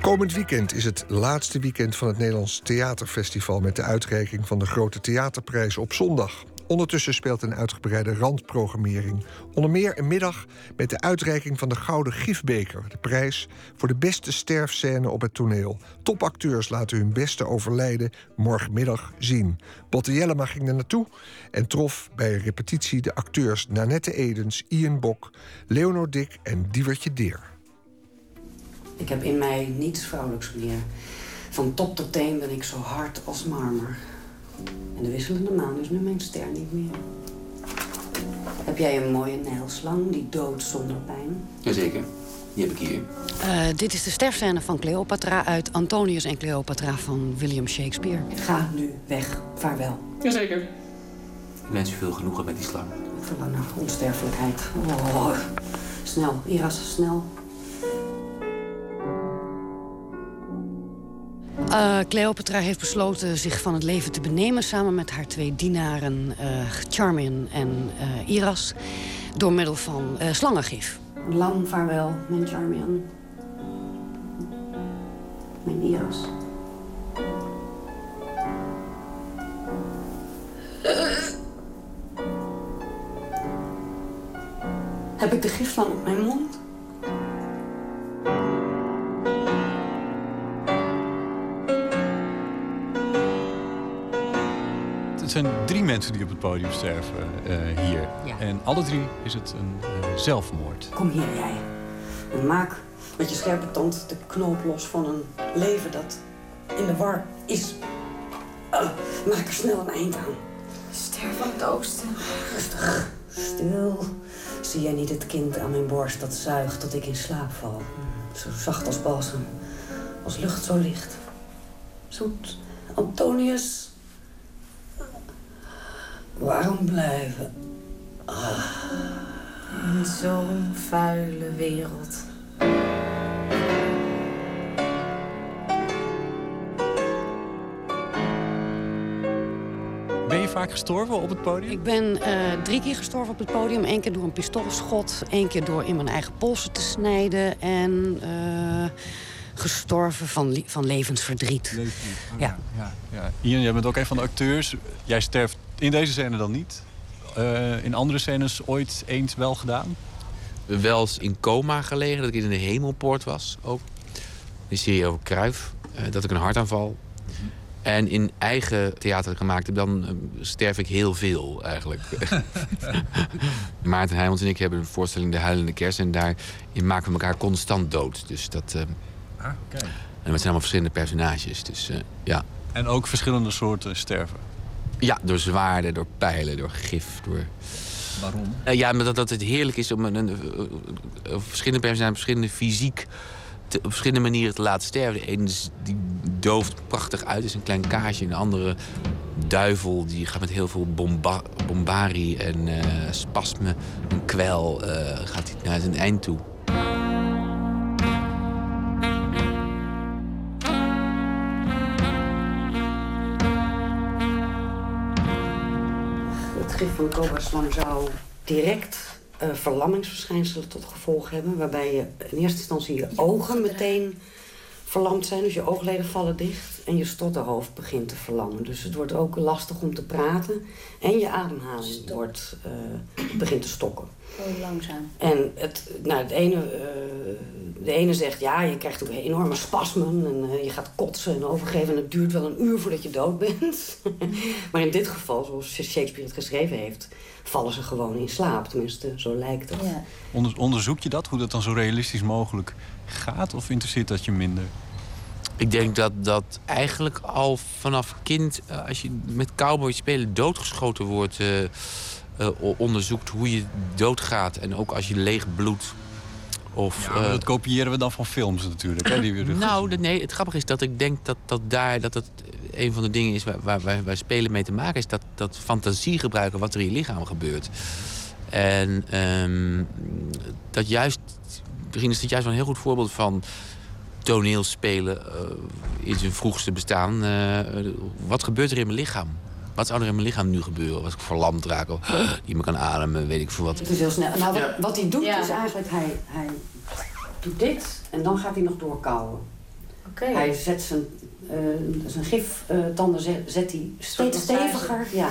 Komend weekend is het laatste weekend van het Nederlands Theaterfestival met de uitreiking van de Grote Theaterprijs op zondag. Ondertussen speelt een uitgebreide randprogrammering. Onder meer een middag met de uitreiking van de Gouden Gifbeker. De prijs voor de beste sterfscène op het toneel. Topacteurs laten hun beste overlijden morgenmiddag zien. Botte Jellema ging er naartoe en trof bij een repetitie de acteurs Nanette Edens, Ian Bok, Leonor Dick en Diewertje Deer. Ik heb in mij niets vrouwelijks meer. Van top tot teen ben ik zo hard als marmer. En de wisselende maan is nu mijn ster niet meer. Heb jij een mooie nijlslang die doodt zonder pijn? Jazeker, die heb ik hier. Eh, dit is de sterfscène van Cleopatra uit Antonius en Cleopatra van William Shakespeare. Ga nu weg. Vaarwel. Jazeker. Ik wens u veel genoegen met die slang. Ik verlang naar onsterfelijkheid. Oh. Snel, Iras, snel. Eh, Cleopatra heeft besloten zich van het leven te benemen... samen met haar twee dienaren eh Charmian en eh, Iras... door middel van slangengif. Lang vaarwel, mijn Charmian. Mijn Iras. Heb ik de gifslang op mijn mond? Mensen die op het podium sterven eh, hier. Ja. En alle drie is het een eh, zelfmoord. Kom hier, jij. En maak met je scherpe tand de knoop los van een leven dat in de war is. Ah, maak er snel een eind aan. Ster van het oosten. Rustig, stil. Zie jij niet het kind aan mijn borst dat zuigt tot ik in slaap val? Zo zacht als balsem, als lucht zo licht. Zoet, Antonius. Waarom blijven? In zo'n vuile wereld. Ben je vaak gestorven op het podium? Ik ben eh, drie keer gestorven op het podium. Eén keer door een pistoolschot. één keer door in mijn eigen polsen te snijden. En eh, gestorven van, van levensverdriet. Ja. ja, ja. Ian, jij bent ook een van de acteurs. Jij sterft in deze scène dan niet. Eh, in andere scènes ooit eens wel gedaan? Wel eens in coma gelegen, dat ik in de hemelpoort was ook. Een serie over Kruif, dat ik een hartaanval. En in eigen theater gemaakt heb, dan eh, sterf ik heel veel eigenlijk. Maarten Heijmans en ik hebben een voorstelling De Huilende Kerst. En daarin maken we elkaar constant dood. Dus dat, eh, Ah, oké. en het zijn allemaal verschillende personages. Dus eh, ja. En ook verschillende soorten sterven. Ja, door zwaarden, door pijlen, door gif. Door... Waarom? Eh, ja, maar dat, dat het heerlijk is om een, een, een- een- verschillende personages, verschillende fysiek te- op verschillende manieren te laten sterven. De ene die dooft prachtig uit, is een klein kaasje. En de andere duivel die gaat met heel veel bomba bombarie en eh, spasme, een kwel, eh, gaat hij naar zijn eind toe. Gif van cobra-slang zou direct eh, verlammingsverschijnselen tot gevolg hebben. Waarbij je in eerste instantie je ogen meteen verlamd zijn. Dus je oogleden vallen dicht en je stotterhoofd begint te verlammen. Dus het wordt ook lastig om te praten. En je ademhaling wordt, eh, begint te stokken. Oh, langzaam. En het, nou, het ene, eh, de ene zegt ja, je krijgt ook enorme spasmen en eh, je gaat kotsen en overgeven. En het duurt wel een uur voordat je dood bent. maar in dit geval, zoals Shakespeare het geschreven heeft, vallen ze gewoon in slaap. Tenminste, zo lijkt het. Onder- onderzoek je dat, hoe dat dan zo realistisch mogelijk gaat? Of interesseert dat je minder? Ik denk dat dat eigenlijk al vanaf kind, eh, als je met cowboy spelen doodgeschoten wordt, eh, eh, onderzoekt hoe je doodgaat. En ook als je leeg bloedt. Of, Ja, eh, dat kopiëren we dan van films natuurlijk. Hè, die we nou, de- nee, het grappige is dat ik denk dat, dat daar dat het een van de dingen is waar, waar, waar, waar spelen mee te maken is. Dat, dat fantasie gebruiken wat er in je lichaam gebeurt. En ehm, dat juist, misschien is het juist wel een heel goed voorbeeld van toneelspelen eh, in zijn vroegste bestaan. Eh, wat gebeurt er in mijn lichaam? Wat zou er in mijn lichaam nu gebeuren? Als ik verlamd raak of niet meer kan ademen, weet ik veel wat. Het is heel snel. Nou, wat, Ja. wat hij doet is eigenlijk, hij, hij doet dit en dan gaat hij nog doorkauwen. Hij zet zijn, eh zijn giftanden zet, zet hij steeds steviger. Ja.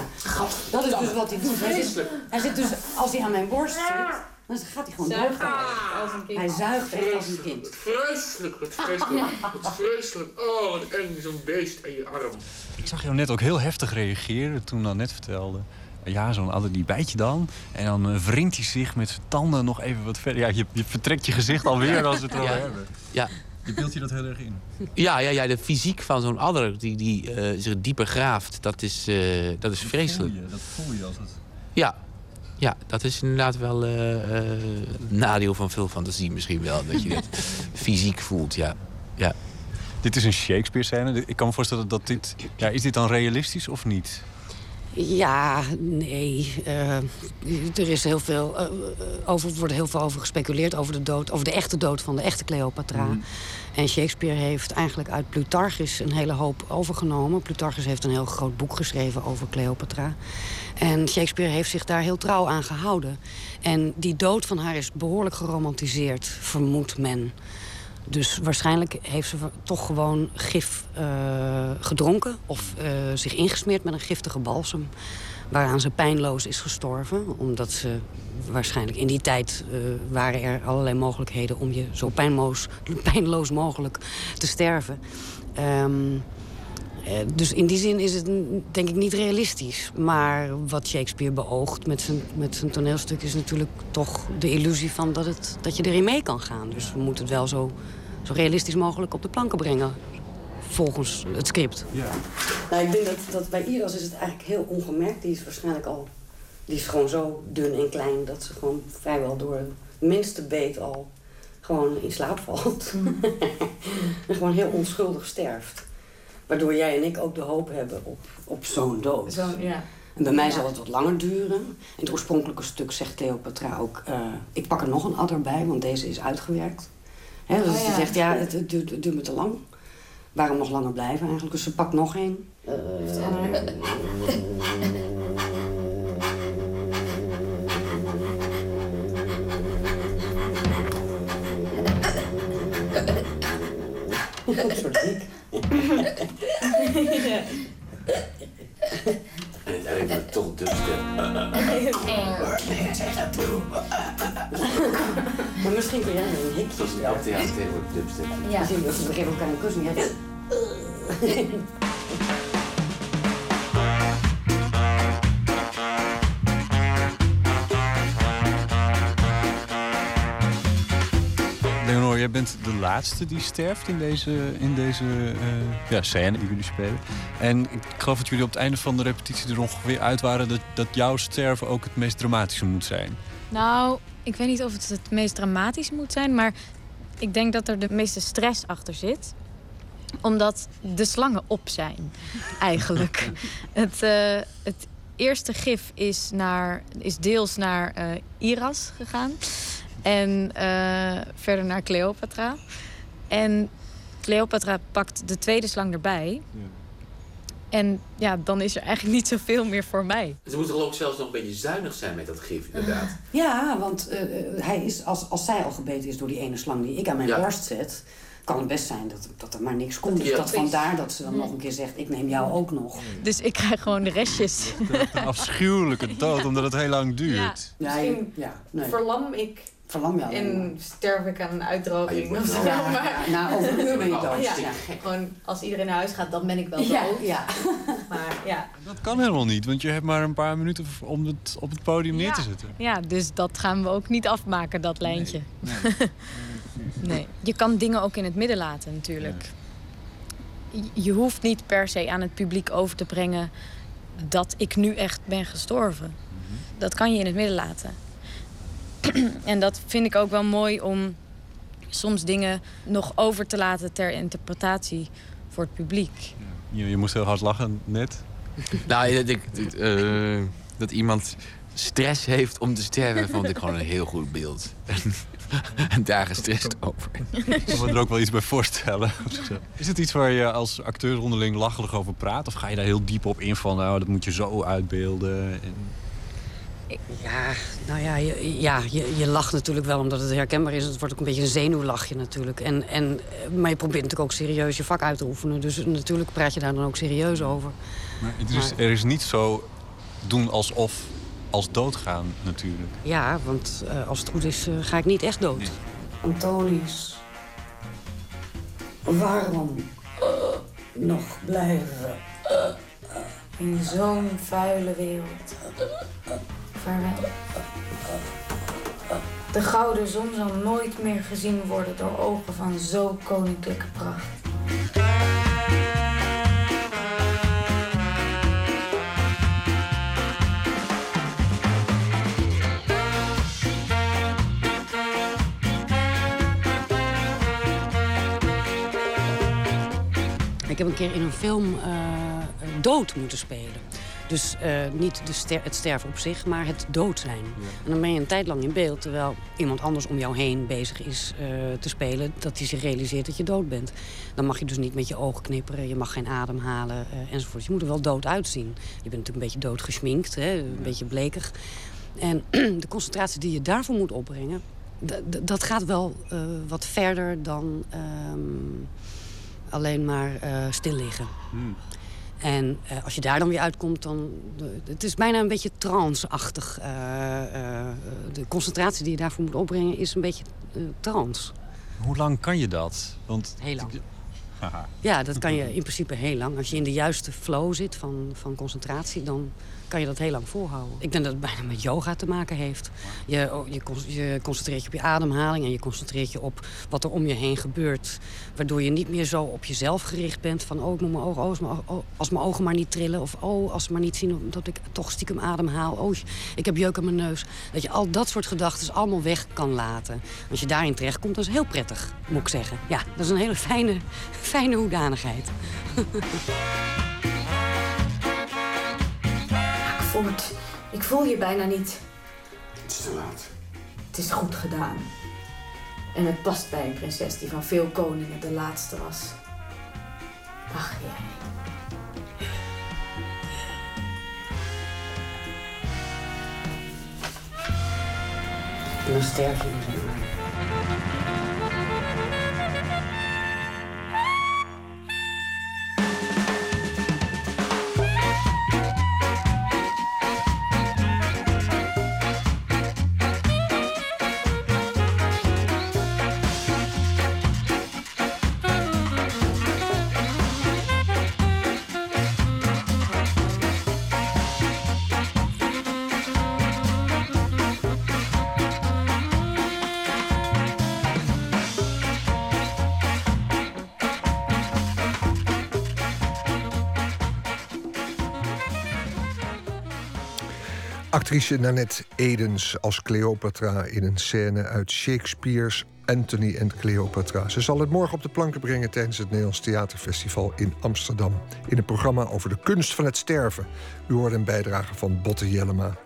Dat is dus wat hij doet. Hij zit, hij zit dus, als hij aan mijn borst zit, dan gaat hij gewoon Zuigt doorkauwen. als een kind. Hij zuigt echt als een kind. Vreselijk, wat vreselijk. Wat vreselijk. Oh, wat eng, zo'n beest en je arm. Ik zag jou net ook heel heftig reageren toen dan net vertelde. Ja, zo'n adder die bijt je dan. En dan eh, wringt hij zich met zijn tanden nog even wat verder. Ja, je, je vertrekt je gezicht alweer als we het erover Ja. hebben. Ja. Je beeldt je dat heel erg in. Ja, ja, ja, de fysiek van zo'n adder die, die eh, zich dieper graaft, dat is, eh, dat is vreselijk. Voel je, dat voel je als het... Ja. Ja, dat is inderdaad wel eh, eh, een nadeel van veel fantasie misschien wel. Dat je het fysiek voelt, ja. ja. Dit is een Shakespeare-scène. Ik kan me voorstellen dat dit... Ja, is dit dan realistisch of niet? Ja, nee. eh, er is heel veel, over, er wordt heel veel over gespeculeerd over de dood, over de echte dood van de echte Cleopatra. Mhm. En Shakespeare heeft eigenlijk uit Plutarchus een hele hoop overgenomen. Plutarchus heeft een heel groot boek geschreven over Cleopatra. En Shakespeare heeft zich daar heel trouw aan gehouden. En die dood van haar is behoorlijk geromantiseerd, vermoedt men. Dus waarschijnlijk heeft ze toch gewoon gif eh, gedronken of eh, zich ingesmeerd met een giftige balsem. Waaraan ze pijnloos is gestorven. Omdat ze waarschijnlijk in die tijd eh, waren er allerlei mogelijkheden om je zo pijnloos, pijnloos mogelijk te sterven. Ehm, eh, dus in die zin is het denk ik niet realistisch. Maar wat Shakespeare beoogt met zijn, met zijn toneelstuk is natuurlijk toch de illusie van dat, het, dat je erin mee kan gaan. Dus we moeten het wel zo, zo realistisch mogelijk op de planken brengen. Volgens het script. Ja. Nou, ik denk dat, dat bij Iras is het eigenlijk heel ongemerkt. Die is waarschijnlijk al. Die is gewoon zo dun en klein dat ze gewoon vrijwel door het minste beet al gewoon in slaap valt. en gewoon heel onschuldig sterft. Waardoor jij en ik ook de hoop hebben op, op zo'n dood. Zo, ja. En bij mij Ja. zal het wat langer duren. In het oorspronkelijke stuk zegt Cleopatra ook... eh, ik pak er nog een adder bij, want deze is uitgewerkt. Hè, dus Oh, ze ja. zegt, ja, het, het duurt, het duurt me te lang. Waarom nog langer blijven eigenlijk? Dus ze pakt nog één. Eh, Een soort hik. En uiteindelijk wordt het toch dubstep. Maar misschien kun jij een hikje. Zoals in elk theater tegenwoordig dubstep. Ja. Misschien dat we geven elkaar een kus en jij zegt, Leonor, jij bent de laatste die sterft in deze, in deze eh, ja, scène die jullie spelen. En ik geloof dat jullie op het einde van de repetitie er ongeveer uit waren... dat, dat jouw sterven ook het meest dramatische moet zijn. Nou, ik weet niet of het het meest dramatisch moet zijn, maar ik denk dat er de meeste stress achter zit. Omdat de slangen op zijn, eigenlijk. het, eh, het eerste gif is, naar, is deels naar eh, Iras gegaan. En eh, verder naar Cleopatra. En Cleopatra pakt de tweede slang erbij. En ja, dan is er eigenlijk niet zoveel meer voor mij. Ze moeten geloof ik zelfs nog een beetje zuinig zijn met dat gif, inderdaad. Ja, want eh, eh, hij is, als, als zij al gebeten is door die ene slang die ik aan mijn Ja. borst zet, kan het best zijn dat, dat er maar niks komt. Dus Ja. dat vandaar dat ze dan nog een keer zegt: Ik neem jou ook nog. Dus ik krijg gewoon de restjes. Een afschuwelijke dood, omdat het heel lang duurt. Ja, Misschien ja, nee. verlam ik Verlam en sterf ik aan een uitdroging. of zo. Ja, Maar- ja, na over een uur ben je dood. Ja, Ja. Gewoon als iedereen naar huis gaat, dan ben ik wel dood. Ja, ja. Maar ja. Dat kan helemaal niet, want je hebt maar een paar minuten om het op het podium neer te zetten. Ja, dus dat gaan we ook niet afmaken, dat lijntje. Nee. Je kan dingen ook in het midden laten, natuurlijk. Je- Je hoeft niet per se aan het publiek over te brengen dat ik nu echt ben gestorven. Dat kan je in het midden laten. en dat vind ik ook wel mooi om soms dingen nog over te laten ter interpretatie voor het publiek. Je, je moest heel hard lachen net. Nou, dat, ik, dat, eh, dat iemand stress heeft om te sterven, vond ik gewoon een heel goed beeld. en daar gestrest over. Ik kan me er ook wel iets bij voorstellen. Is het iets waar je als acteur onderling lachelijk over praat? Of ga je daar heel diep op in van, nou, dat moet je zo uitbeelden? En... Ja, nou ja, je, ja je, je lacht natuurlijk wel omdat het herkenbaar is. Het wordt ook een beetje een zenuwlachje natuurlijk. En, en, maar je probeert natuurlijk ook serieus je vak uit te oefenen. Dus natuurlijk praat je daar dan ook serieus over. Maar het is, er is niet zo doen alsof als doodgaan natuurlijk. Ja, want eh, als het goed is, eh, ga ik niet echt dood. Antonius, waarom eh, nog blijven? In zo'n vuile wereld. De gouden zon zal nooit meer gezien worden door ogen van zo koninklijke pracht. Ik heb een keer in een film eh, dood moeten spelen. Dus eh, niet de ster het sterven op zich, maar het dood zijn. En dan ben je een tijd lang in beeld, terwijl iemand anders om jou heen bezig is eh, te spelen, dat hij zich realiseert dat je dood bent. Dan mag je dus niet met je ogen knipperen, je mag geen adem halen eh, enzovoort. Je moet er wel dood uitzien. Je bent natuurlijk een beetje dood gesminkt, hè, een beetje blekig. En de concentratie die je daarvoor moet opbrengen, dat gaat wel wat verder dan ehm, alleen maar stil liggen. En eh, als je daar dan weer uitkomt, dan... het is bijna een beetje trance-achtig. eh, eh, de concentratie die je daarvoor moet opbrengen is een beetje trance. Hoe lang kan je dat? Want... Heel lang. Ja, dat kan je in principe heel lang. Als je in de juiste flow zit van, van concentratie, dan kan je dat heel lang volhouden. Ik denk dat het bijna met yoga te maken heeft. Je, oh, je, je concentreert je op je ademhaling en je concentreert je op wat er om je heen gebeurt. Waardoor je niet meer zo op jezelf gericht bent van oh, ik moet mijn ogen, oh, oh, als mijn ogen maar niet trillen. Of oh, als ze maar niet zien dat ik toch stiekem ademhaal. Oh, ik heb jeuk aan mijn neus. Dat je al dat soort gedachten allemaal weg kan laten. Als je daarin terechtkomt, dat is heel prettig, moet ik zeggen. Ja, dat is een hele fijne, fijne hoedanigheid. Ik voel het. Ik voel je bijna niet. Het is te laat. Het is goed gedaan. En het past bij een prinses die van veel koningen de laatste was. Ach jij. En dan sterf je Actrice Nanette Edens als Cleopatra in een scène uit Shakespeare's Anthony en Cleopatra. Ze zal het morgen op de planken brengen tijdens het Nederlands Theaterfestival in Amsterdam. In een programma over de kunst van het sterven. U hoort een bijdrage van Botte Jellema.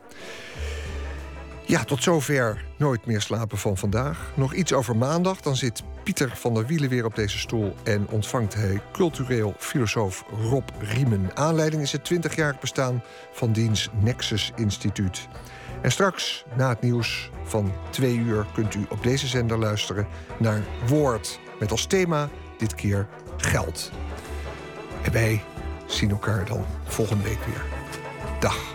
Ja, tot zover Nooit meer slapen van vandaag. Nog iets over maandag, dan zit Pieter van der Wielen weer op deze stoel... en ontvangt hij cultureel filosoof Rob Riemen. Aanleiding is het 20-jarig bestaan van diens Nexus Instituut. En straks, na het nieuws van twee uur... kunt u op deze zender luisteren naar Woord... met als thema dit keer geld. En wij zien elkaar dan volgende week weer. Dag.